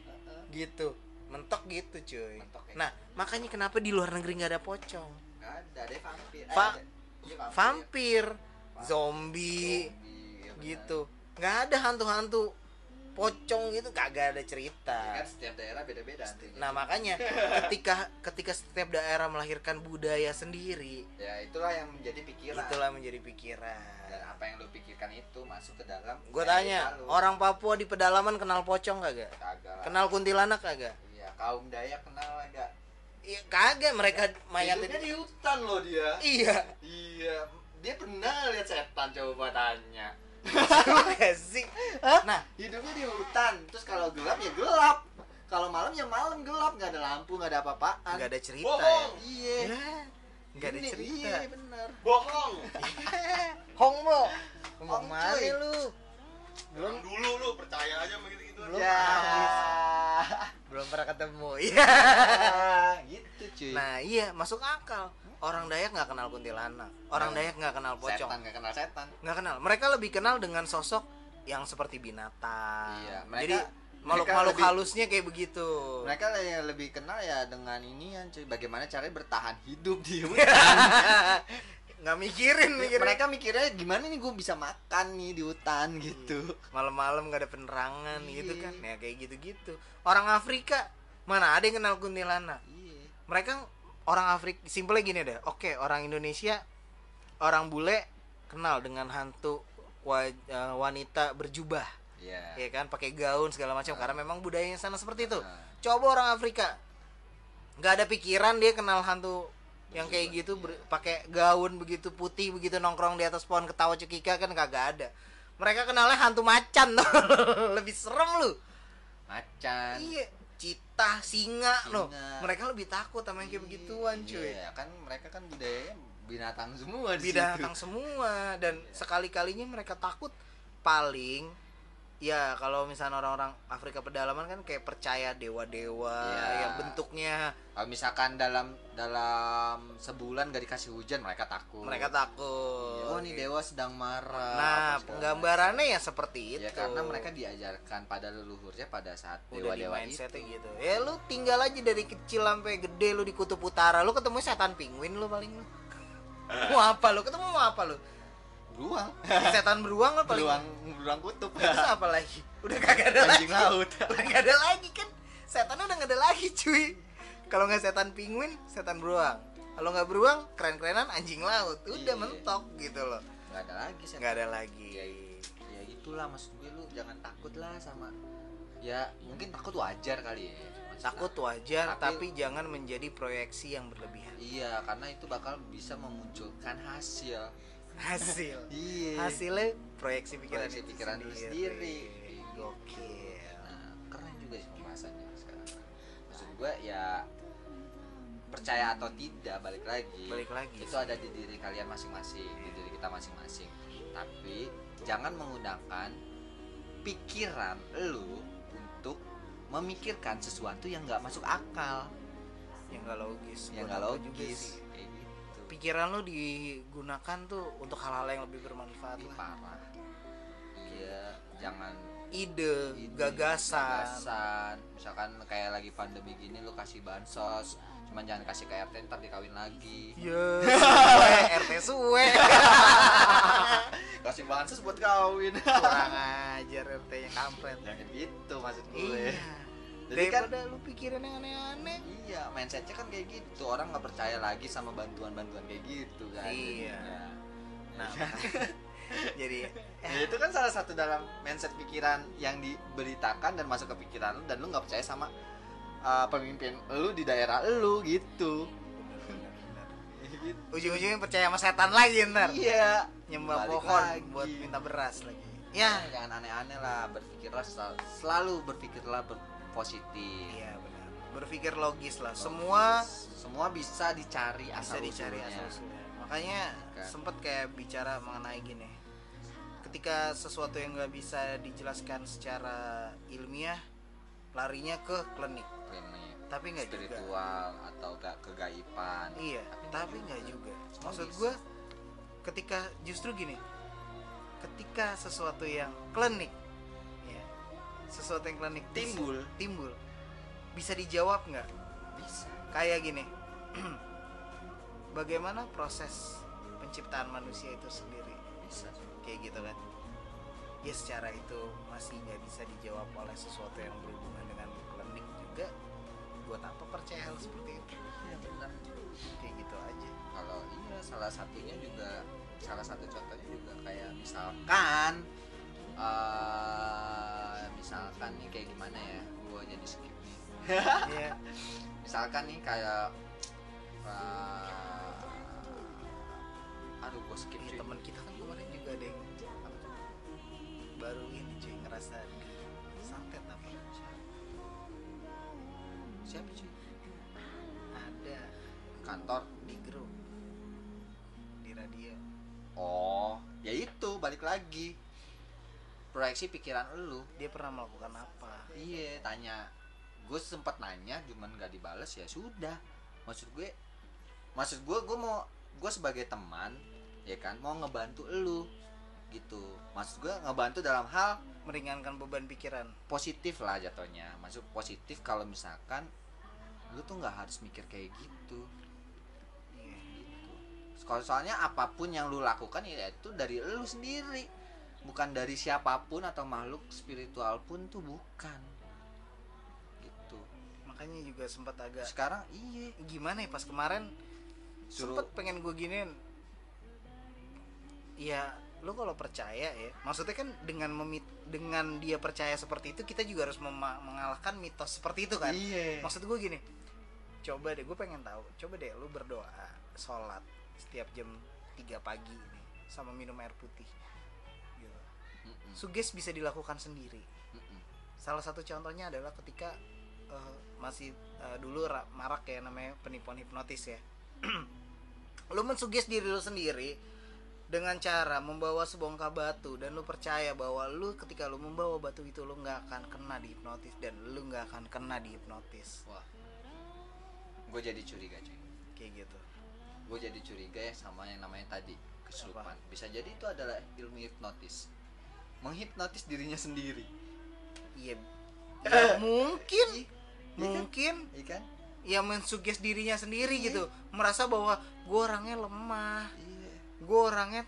Gitu. Mentok gitu cuy. Mentok kayak nah makanya kenapa di luar negeri nggak ada pocong? Nggak ada deh vampir. Eh, Va-. Iya, vampir zombie Zombie, iya gitu. Nggak ada hantu-hantu. Pocong gitu kagak ada cerita. Ya kan setiap daerah beda-beda nah makanya ketika ketika setiap daerah melahirkan budaya sendiri ya itulah yang menjadi pikiran. itulah menjadi pikiran. Dan apa yang lu pikirkan itu masuk ke dalam gue tanya orang Papua di pedalaman kenal pocong kagak? Kagak kenal kuntilanak kagak? Iya kaum Dayak kenal enggak iya kagak mereka mayatnya di hutan loh dia. Iya. Iya dia pernah lihat setan coba tanya. Juga sih? Nah hidupnya di hutan. Terus kalau gelap ya gelap. Kalau malam ya malam gelap. Nggak ada lampu nggak ada apa-apaan nggak ada cerita ya? Bohong. Iya. Ya, nggak ada cerita? iya bener. Bohong. Hong mo. Hong, Hong mana cuy. lu? Belum dulu lu percaya aja begitu gitu Belum ya. belum pernah ketemu iya. Gitu cuy. Nah iya masuk akal orang Dayak nggak kenal kuntilanak. Orang Nah, Dayak nggak kenal pocong. setan nggak kenal setan. Nggak kenal. Mereka lebih kenal dengan sosok yang seperti binatang. Iya, mereka- jadi makhluk mereka makhluk lebih- halusnya kayak begitu. Mereka yang lebih kenal ya dengan ini ya cuy. Bagaimana caranya bertahan hidup di hutan. Nggak mikirin mikirin. mereka mikirnya gimana nih gue bisa makan nih di hutan gitu. Malam-malam nggak ada penerangan Iya. gitu kan. Ya kayak gitu-gitu. Orang Afrika mana ada yang kenal kuntilanak? Iya. Mereka orang Afrika simpelnya gini deh. Oke orang Indonesia orang bule kenal dengan hantu eh, wanita berjubah. Iya. Ya kan? Pakai gaun segala macam karena memang budayanya sana seperti itu. Ah. coba orang Afrika nggak ada pikiran dia kenal hantu yang kayak gitu ber- pakai gaun begitu putih begitu nongkrong di atas pohon ketawa cekika kan kagak ada. Mereka kenalnya hantu macan lebih serem lu. Macan. Iya cita singa Singa. mereka lebih takut sama yang kayak begituan cuy. iya kan mereka kan budayanya binatang semua binatang semua dan sekali kalinya mereka takut paling ya kalau misalnya orang-orang Afrika pedalaman kan kayak percaya dewa-dewa Iya. yang bentuknya. Kalau misalkan dalam dalam sebulan gak dikasih hujan mereka takut. Mereka takut. Oh nih dewa sedang marah nah penggambarannya ya seperti macam. itu. ya karena mereka diajarkan pada leluhurnya pada saat dewa-dewa itu. gitu. Ya lu tinggal aja dari kecil sampai gede lu di kutub utara lu ketemu setan penguin lu paling lu. Mau apa lu? Ketemu mau apa lu beruang. Setan beruang lu paling beruang beruang kutub. Terus apa lagi? Udah kagak ada lagi. anjing laut. Udah gak ada lagi kan? Setan udah gak ada lagi cuy. Kalau nggak setan penguin setan beruang. Kalau nggak beruang keren-kerenan anjing laut. Udah Iya. mentok gitu loh. Nggak ada lagi setan. nggak ada lagi. Ya, ya gitulah maksud gue lu jangan takut lah sama ya mungkin takut wajar kali ya. Takut wajar Tapi- tapi, jangan menjadi proyeksi yang berlebihan. Iya karena itu bakal bisa memunculkan hasil hasil. Iya. Hasilnya proyeksi pikiran Proyeksi pikiran lu sendiri. gokil. Nah keren juga sih pembahasannya sekarang. Maksud gue ya percaya atau tidak balik lagi. Balik lagi itu sih. ada di diri kalian masing-masing di diri kita masing-masing. Tapi jangan menggunakan pikiran lu untuk memikirkan sesuatu yang nggak masuk akal. Yang gak logis. Yang nggak logis. kayak pikiran lo digunakan tuh untuk hal-hal yang lebih bermanfaat Ih, lah. parah. Iya jangan ide, ide, gagasan. gagasan. misalkan kayak lagi pandemi gini lu kasih bansos. Cuman jangan kasih ke RT ntar dikawin lagi. Ya suwe, RT suwe. Kasih bansos buat kawin. Kurang ajar RT nya kampret. Jangan gitu maksud gue. Iya Jadi kan- daripada lu pikirin yang aneh-aneh. Iya mindsetnya kan kayak gitu. Orang nggak percaya lagi sama bantuan-bantuan kayak gitu kan. Iya. jadinya. nah. Jadi Ya, itu kan salah satu dalam mindset pikiran yang diberitakan dan masuk ke pikiran lu dan lu nggak percaya sama uh, pemimpin lu di daerah lu gitu. Ujung-ujungnya percaya sama setan lagi ntar. Iya. Nyembah Balik pohon lagi. buat minta beras lagi. Ya. Jangan aneh-aneh lah berpikirlah sel- selalu berpikirlah ber- positif. Iya benar. Berpikir logis lah. Semua semua bisa dicari bisa asal dicari asal usulnya. Makanya Kan. sempet kayak bicara mengenai gini. Ketika sesuatu yang nggak bisa dijelaskan secara ilmiah larinya ke klinik. Klinik, tapi nggak juga. Spiritual atau gak kegaiban iya tapi nggak juga. Semua maksud gue ketika justru gini. Ketika sesuatu yang klinik sesuatu yang klinik bisa- Timbul. timbul. Bisa dijawab nggak? Bisa. Kayak gini. Bagaimana proses penciptaan manusia itu sendiri? Bisa. Kayak gitu kan? Ya secara itu masih nggak bisa dijawab oleh sesuatu yang berhubungan dengan klinik juga. Buat apa percaya hal seperti itu? Ya benar. Kayak gitu aja. Kalau iya salah satunya juga salah satu contohnya juga kayak misalkan eh misalkan nih kayak gimana ya gua jadi skip nih? Iya. misalkan nih kayak eh, aduh gua skip cuy. teman kita kan kemarin juga tuh? baru ini cuy ngerasa santet apa? Siapa cuy? Ada. Kantor. Di grup. Di radio. Oh ya itu balik lagi proyeksi pikiran lu. Dia pernah melakukan apa? Iya tanya. Gue sempat nanya cuman gak dibales ya sudah. Maksud gue maksud gue gue mau gue sebagai teman ya kan mau ngebantu lu gitu. Maksud gue ngebantu dalam hal meringankan beban pikiran. Positif lah jatuhnya. Maksud positif kalau misalkan lu tuh nggak harus mikir kayak gitu. Iya. gitu. Kalau soalnya apa pun yang lu lakukan ya itu dari lu sendiri bukan dari siapa pun atau makhluk spiritual pun tuh bukan. Gitu. Makanya juga sempat agak sekarang iya. gimana ya pas kemarin Suruh- sempet pengen gue giniin. Ya lu kalau percaya ya maksudnya kan dengan memit dengan dia percaya seperti itu kita juga harus mengalahkan mitos seperti itu kan? Iya. Maksud gue gini coba deh gue pengen tahu coba deh lu berdoa sholat setiap jam 3 pagi ini sama minum air putih. Suges bisa dilakukan sendiri. Salah satu contohnya adalah ketika eh, masih eh, dulu ra- marak ya namanya penipuan hipnotis ya. Lu mensuges diri lu sendiri dengan cara membawa sebongkah batu dan lu percaya bahwa lu ketika lu membawa batu itu lu nggak akan kena dihipnotis dan lu nggak akan kena dihipnotis wah. Gue jadi curiga cuy. Kayak gitu. Gue jadi curiga ya sama yang namanya tadi kesurupan. Bisa jadi itu adalah ilmu hipnotis menghipnotis dirinya sendiri. Iya. Ya, mungkin. Iya, mungkin. Iya kan? Ya mensuges dirinya sendiri Iya. gitu. Merasa bahwa gue orangnya lemah. Iya. Gue orangnya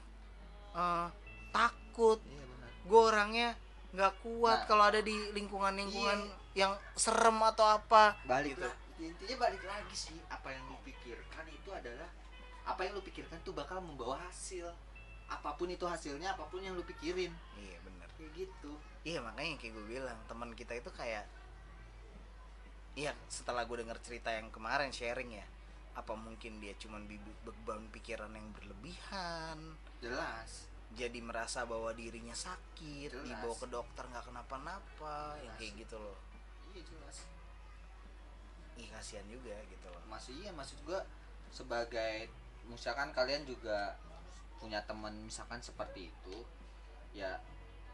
eh, takut. Iya benar. Gue orangnya nggak kuat Nah. kalau ada di lingkungan-lingkungan yang serem atau apa. Balik gitu. lah intinya balik lagi sih apa yang lu pikirkan itu adalah apa yang lu pikirkan tuh bakal membawa hasil. Apa pun itu hasilnya apa pun yang lu pikirin. Iya kayak gitu. Iya makanya kayak gue bilang teman kita itu kayak iya setelah gue denger cerita yang kemarin sharing ya apa mungkin dia cuman beban pikiran yang berlebihan? Jelas. Jadi merasa bahwa dirinya sakit Jelas. dibawa ke dokter nggak kenapa-napa yang kayak gitu loh. Iya jelas. Ih kasihan juga gitu loh. Masih iya maksud gua sebagai misalkan kalian juga punya teman misalkan seperti itu ya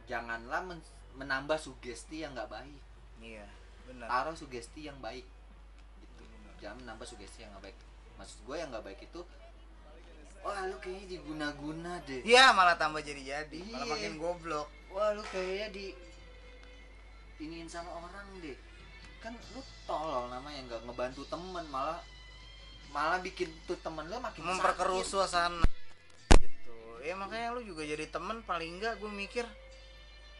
janganlah men- menambah sugesti yang nggak baik. Iya benar. Taruh sugesti yang baik gitu. Jangan menambah sugesti yang nggak baik. Maksud gue yang nggak baik itu wah lu kayaknya diguna-guna deh. Iya malah tambah jadi-jadi malah Iya. makin goblok. Wah lu kayaknya di iniin sama orang deh. Kan lu tolol namanya nggak ngebantu temen malah malah bikin tuh temen lu makin memperkeruh suasana. Gitu. Ya makanya lu juga jadi temen paling enggak gue mikir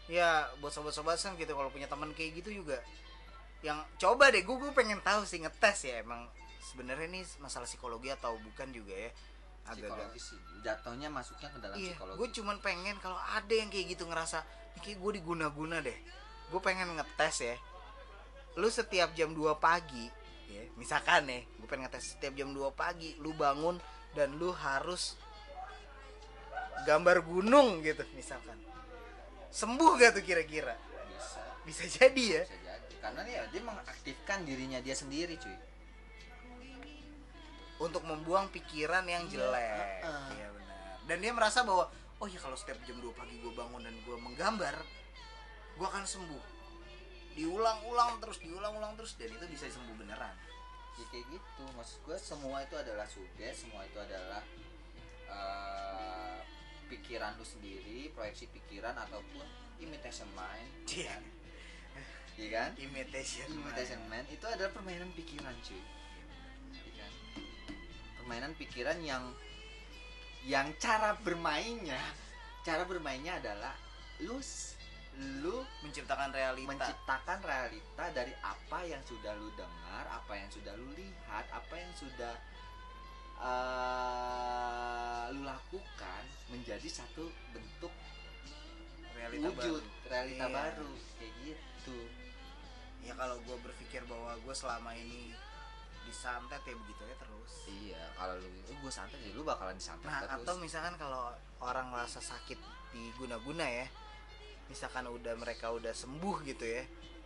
ya buat sobat-sobat gitu kalau punya teman kayak gitu juga. Yang coba deh gue gue pengen tahu sih ngetes ya emang sebenarnya ini masalah psikologi atau bukan juga ya? Agak-agak. Jatuhnya masuknya ke dalam iya psikologi. gue cuman pengen kalau ada yang kayak gitu ngerasa "Ini kayak gue diguna-guna deh. Gue pengen ngetes ya. Lu setiap jam 2 pagi ya misalkan nih gue pengen ngetes setiap jam 2 pagi lu bangun dan lu harus gambar gunung gitu misalkan sembuh gak tuh kira-kira? Bisa. Bisa jadi ya? Bisa jadi. Karena ya dia mengaktifkan dirinya dia sendiri cuy. Untuk membuang pikiran yang Iya, jelek. heeh. iya benar. Dan dia merasa bahwa oh ya kalau setiap jam 2 pagi gue bangun dan gue menggambar gue akan sembuh. Diulang-ulang terus diulang-ulang terus dan itu bisa sembuh beneran. Ya kayak gitu. Maksud gue semua itu adalah suges semua itu adalah eh, pikiran lu sendiri proyeksi pikiran ataupun imitation mind Iya. kan? Iya kan imitation imitation mind itu adalah permainan pikiran cuy Iya kan? permainan pikiran yang yang cara bermainnya cara bermainnya adalah lu lu menciptakan realita menciptakan realita dari apa yang sudah lu dengar, apa yang sudah lu lihat, apa yang sudah eh, lu lakukan menjadi satu bentuk realita wujud baru. realita Iya. baru kayak gitu. ya kalau gue berpikir bahwa gue selama ini disantet ya begitu ya terus Iya, kalau lu gue santai jadi lu bakalan disantet nah terus. atau misalkan kalau orang merasa sakit di guna-guna ya misalkan udah mereka udah sembuh gitu ya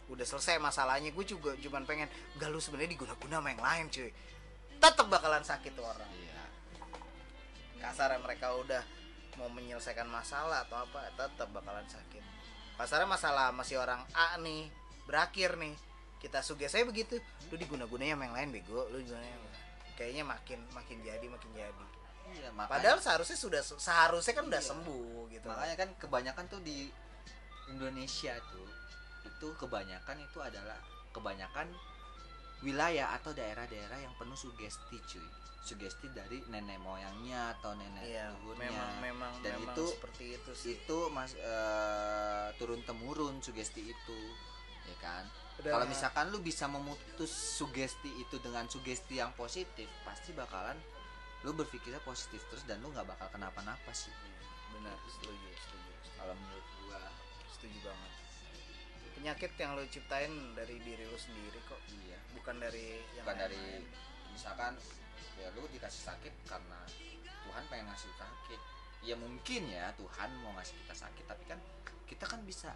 udah selesai masalahnya gue juga cuman pengen gak lu sebenarnya diguna-guna sama yang lain cuy tetap bakalan sakit tuh orang. Iya. kasar mereka udah mau menyelesaikan masalah atau apa tetap bakalan sakit. Kasarnya masalah masih orang A nih berakhir nih. Kita saya begitu. Lu diguna-gunanya sama yang lain bego. Lu diguna kayaknya makin makin jadi makin jadi. Iya, makanya padahal seharusnya sudah seharusnya kan udah Iya. sembuh gitu. Makanya kan kebanyakan tuh di Indonesia tuh itu kebanyakan itu adalah kebanyakan wilayah atau daerah-daerah yang penuh sugesti cuy. Sugesti dari nenek moyangnya atau nenek iya leluhurnya memang memang Dan memang itu- seperti itu sih. itu mas eh, turun temurun sugesti itu ya kan? Kalau misalkan lu bisa memutus sugesti itu dengan sugesti yang positif pasti bakalan lu berpikirnya positif terus dan lu nggak bakal kenapa-napa sih. Benar. Setuju setuju. Kalau menurut gua setuju banget penyakit yang lo ciptain dari diri lo sendiri kok. Iya. Bukan dari yang bukan dari lain-lain. misalkan ya lu dikasih sakit karena Tuhan pengen ngasih sakit. Ya mungkin ya Tuhan mau ngasih kita sakit tapi kan kita kan bisa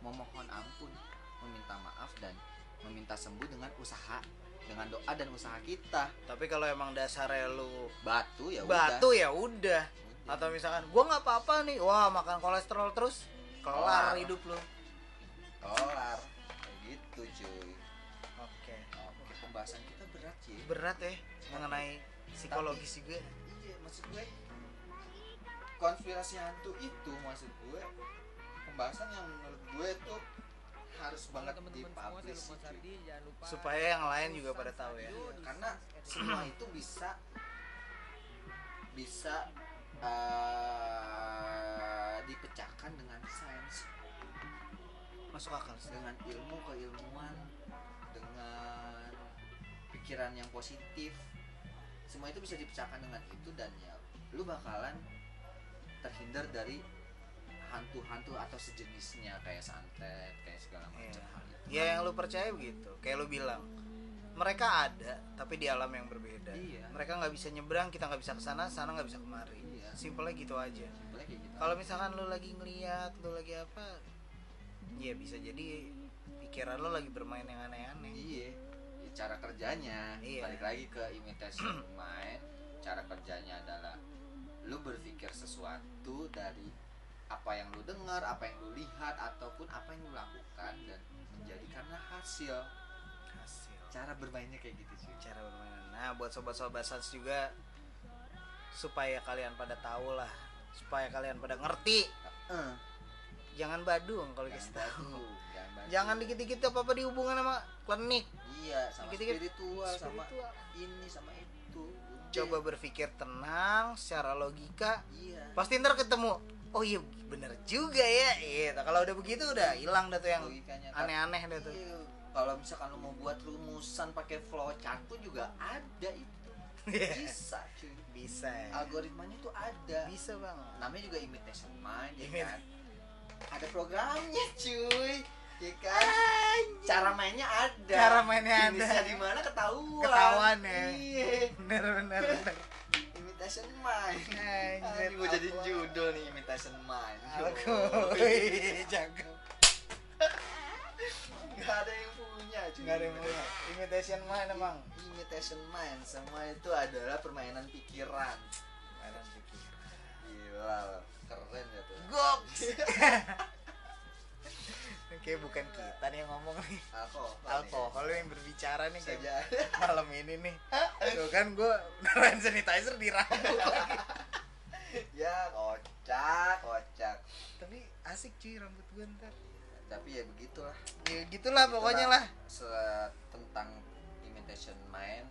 memohon ampun meminta maaf dan meminta sembuh dengan usaha dengan doa dan usaha kita. Tapi kalau emang dasarnya lu batu ya batu ya udah. Udah. atau misalkan gua nggak apa-apa nih wah makan kolesterol terus kelar Kelar. hidup lu kelar. Kayak gitu cuy. Oke. Oke pembahasan kita berat sih berat ya mengenai psikologis juga. iya maksud gue konspirasi hantu itu maksud gue pembahasan yang menurut gue tuh harus banget dipublish sih. Sardi jangan lupa supaya yang lain juga pada tahu ya. Karena semua itu bisa bisa eh, dipecahkan dengan sains masuk akal sih. Dengan ilmu keilmuan dengan pikiran yang positif semua itu bisa dipecahkan dengan itu dan ya lu bakalan terhindar dari hantu-hantu atau sejenisnya kayak santet kayak segala macam hal itu. ya yang lu percaya begitu. Kayak lu bilang mereka ada tapi di alam yang berbeda. Iya. mereka nggak bisa nyebrang kita nggak bisa ke sana sana nggak bisa kemari. Iya. simpelnya gitu aja. Simpelnya kayak gitu kalau misalkan lu lagi ngeliat lu lagi apa ya bisa jadi pikiran lu lagi bermain yang aneh-aneh. Iya cara kerjanya. Iya. balik lagi ke imitation mind cara kerjanya adalah lu berpikir sesuatu dari apa yang lu dengar apa yang lu lihat ataupun apa yang lu lakukan dan menjadikanlah hasil. Hasil. Cara bermainnya kayak gitu cuy. Cara bermain. Nah buat sobat-sobat sans juga supaya kalian pada tahu lah supaya kalian pada ngerti. Eh, jangan badung kalau kita. tahu jangan dikit-dikit apa apa dihubungkan sama klinik iya sama dikit-dikit spiritual, sama spiritual. ini sama itu Udah. coba berpikir tenang secara logika. Iya. Pasti ntar ketemu oh iya bener juga ya. Gitu kalau udah begitu udah hilang dah tuh yang aneh-aneh dah tuh. Iya, kalau misalkan lu mau buat rumusan pakai flowchart pun juga ada itu. Bisa cuy. Bisa ya. algoritmanya tuh ada. Bisa bang namanya juga imitation mind ya kan ada programnya cuy. Ya kan? Cara mainnya ada. Cara mainnya ada. Di mana ketahuan. Ketahuan ya. iya. Bener bener bener. Imitation mind Anjir, Ini gue jadi judul nih imitation mind Aku, jago. Gak ada yang punya cuy. Nggak ada yang punya. Imitation man emang. Imitation mind Semua itu adalah permainan pikiran. Mainan pikiran. Gila Keren ya tuh Goks. Kayak bukan kita nih yang ngomong nih. Alkohol. Alkohol yang berbicara nih kayak malam ini nih. Tuh kan gue hand sanitizer dirampok lagi. Ya kocak Kocak Tapi asik cuy rambut gue ntar. Tapi ya begitulah Ya gitulah pokoknya lah. Se- Tentang imitation mind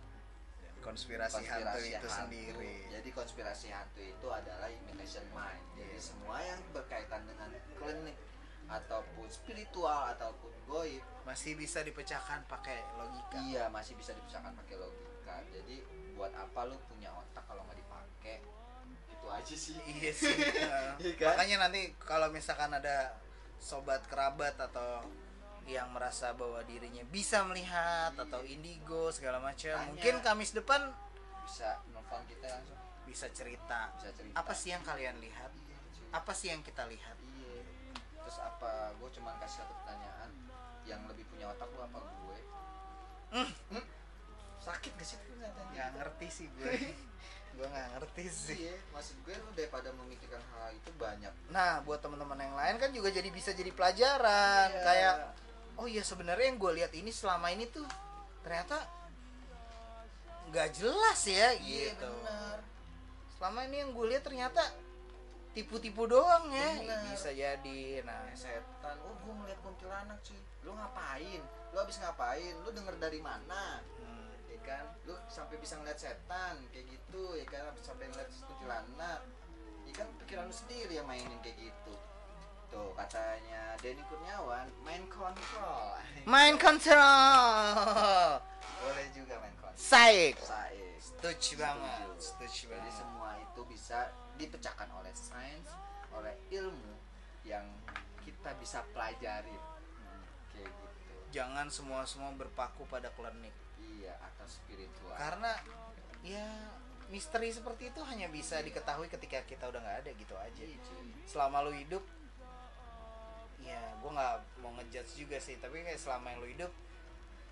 Konspirasi, hantu itu sendiri. Jadi konspirasi hantu itu adalah imitation mind. Jadi Iya. semua yang berkaitan dengan klinik ataupun spiritual ataupun goib, Masih bisa dipecahkan pakai logika. iya masih bisa dipecahkan pakai logika. Jadi buat apa lu punya otak kalau nggak dipakai? Itu aja sih. Iya sih. Kan? Makanya nanti kalau misalkan ada sobat kerabat atau yang merasa bahwa dirinya bisa melihat atau indigo segala macam, mungkin Kamis depan Bisa nelfon kita langsung. bisa cerita. Bisa cerita. Apa sih yang kalian lihat? Iya. Apa sih yang kita lihat? Iya. Terus apa? Gue cuman kasih satu pertanyaan. Yang lebih punya otak lu apa gue? Hmm. Hmm? Sakit gak sih tuh Nggak ngerti sih gue. gue nggak ngerti sih. Iya, maksud gue lu daripada memikirkan hal itu banyak. Nah, buat teman-teman yang lain kan juga jadi bisa jadi pelajaran. Iya. Kayak oh iya sebenarnya yang gue lihat ini selama ini tuh ternyata nggak jelas ya Iya gitu. benar. Selama ini yang gue lihat ternyata tipu-tipu doang ya. Bener. Bisa jadi. Nah, Setan, oh gue ngeliat kuntilanak cuy. Lu ngapain? Lu habis ngapain? Lu denger dari mana? hmm, Ya kan? Lu sampai bisa ngeliat setan kayak gitu, ya kan? Sampai ngeliat kuntilanak. Ya kan pikiran lu sendiri yang mainin kayak gitu. Tuh katanya Denny Kurniawan main kontrol. main kontrol. Boleh juga main kontrol. Saik. Saik. Setuju banget. Setuju Jadi banget. semua itu bisa dipecahkan oleh sains, oleh ilmu yang kita bisa pelajari. Kayak gitu. Jangan semua semua berpaku pada klinik. Iya, atau spiritual. karena ya misteri seperti itu hanya bisa diketahui ketika kita udah nggak ada gitu aja Iya, selama lu hidup ya gue nggak mau ngejudge juga sih tapi kayak selama yang lu hidup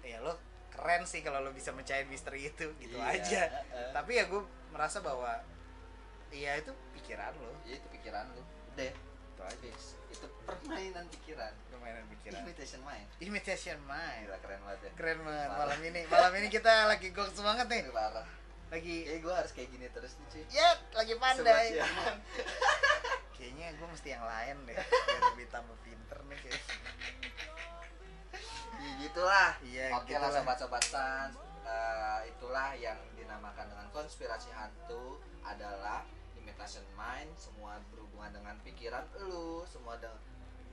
ya lu keren sih kalau lu bisa mencair misteri itu gitu Iya, aja heeh. tapi ya gue merasa bahwa ya itu pikiran lo Iya, itu pikiran lu. Udah, itu aja. Itu permainan pikiran. permainan pikiran Imitation mind. imitation mind Gila keren banget ya. keren banget Parah. malam ini malam ini kita lagi goks banget nih parah. lagi Kayak gue harus kayak gini terus nih cuy. ya lagi pandai. kayaknya gue mesti yang lain deh biar lebih tambah pinter nih kayak Ya, gitulah. Iya, Oke lah gitulah. sobat-sobat sans. Eh, itulah yang dinamakan dengan konspirasi hantu adalah imitation mind. Semua berhubungan dengan pikiran lu, semua de-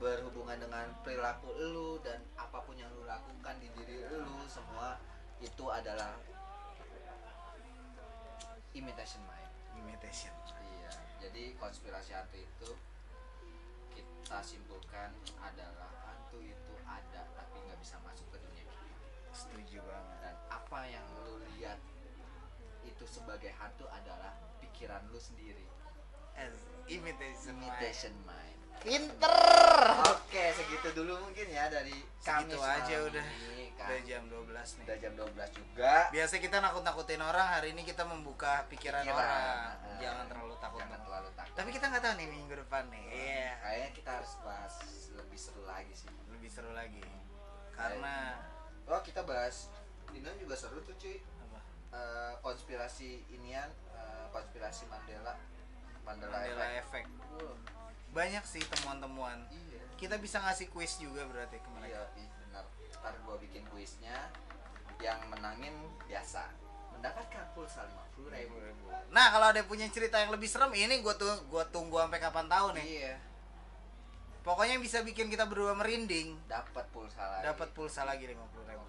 berhubungan dengan perilaku lu dan apa pun yang lu lakukan di diri lu, semua itu adalah imitation mind. imitation Iya, jadi konspirasi hantu itu kita simpulkan adalah hantu itu ada tapi nggak bisa masuk ke dunia kita. setuju banget Dan apa yang lu lihat itu sebagai hantu adalah pikiran lu sendiri. As imitation, Imitation mind. Pinter. Oke, segitu dulu mungkin ya dari segitu Kamis aja udah. kan. udah jam 12 nih. Udah jam 12 juga. biasa kita nakut-nakutin orang hari ini kita membuka pikiran, Pikiran. orang. Ah, jangan terlalu takut. Jangan terlalu takut. tapi kita nggak tahu nih minggu depan nih. Iya. Kayaknya kita harus bahas lebih seru lagi sih. lebih seru lagi. Karena Oh, kita bahas Dino juga seru tuh cuy. apa? Eh, konspirasi inian eh, konspirasi Mandela. Mandela, Mandela Effect. Effect. Wah, banyak sih temuan-temuan. Iya. Kita bisa ngasih kuis juga berarti ke mereka. Iya benar. Ntar gua bikin kuisnya yang menangin biasa. Mendapatkan pulsa lima puluh ribu. Nah kalau ada punya cerita yang lebih serem ini gue tuh gua tunggu sampai kapan tahu nih. iya. Pokoknya bisa bikin kita berdua merinding. dapat pulsa lagi. Dapat pulsa lagi lima puluh ribu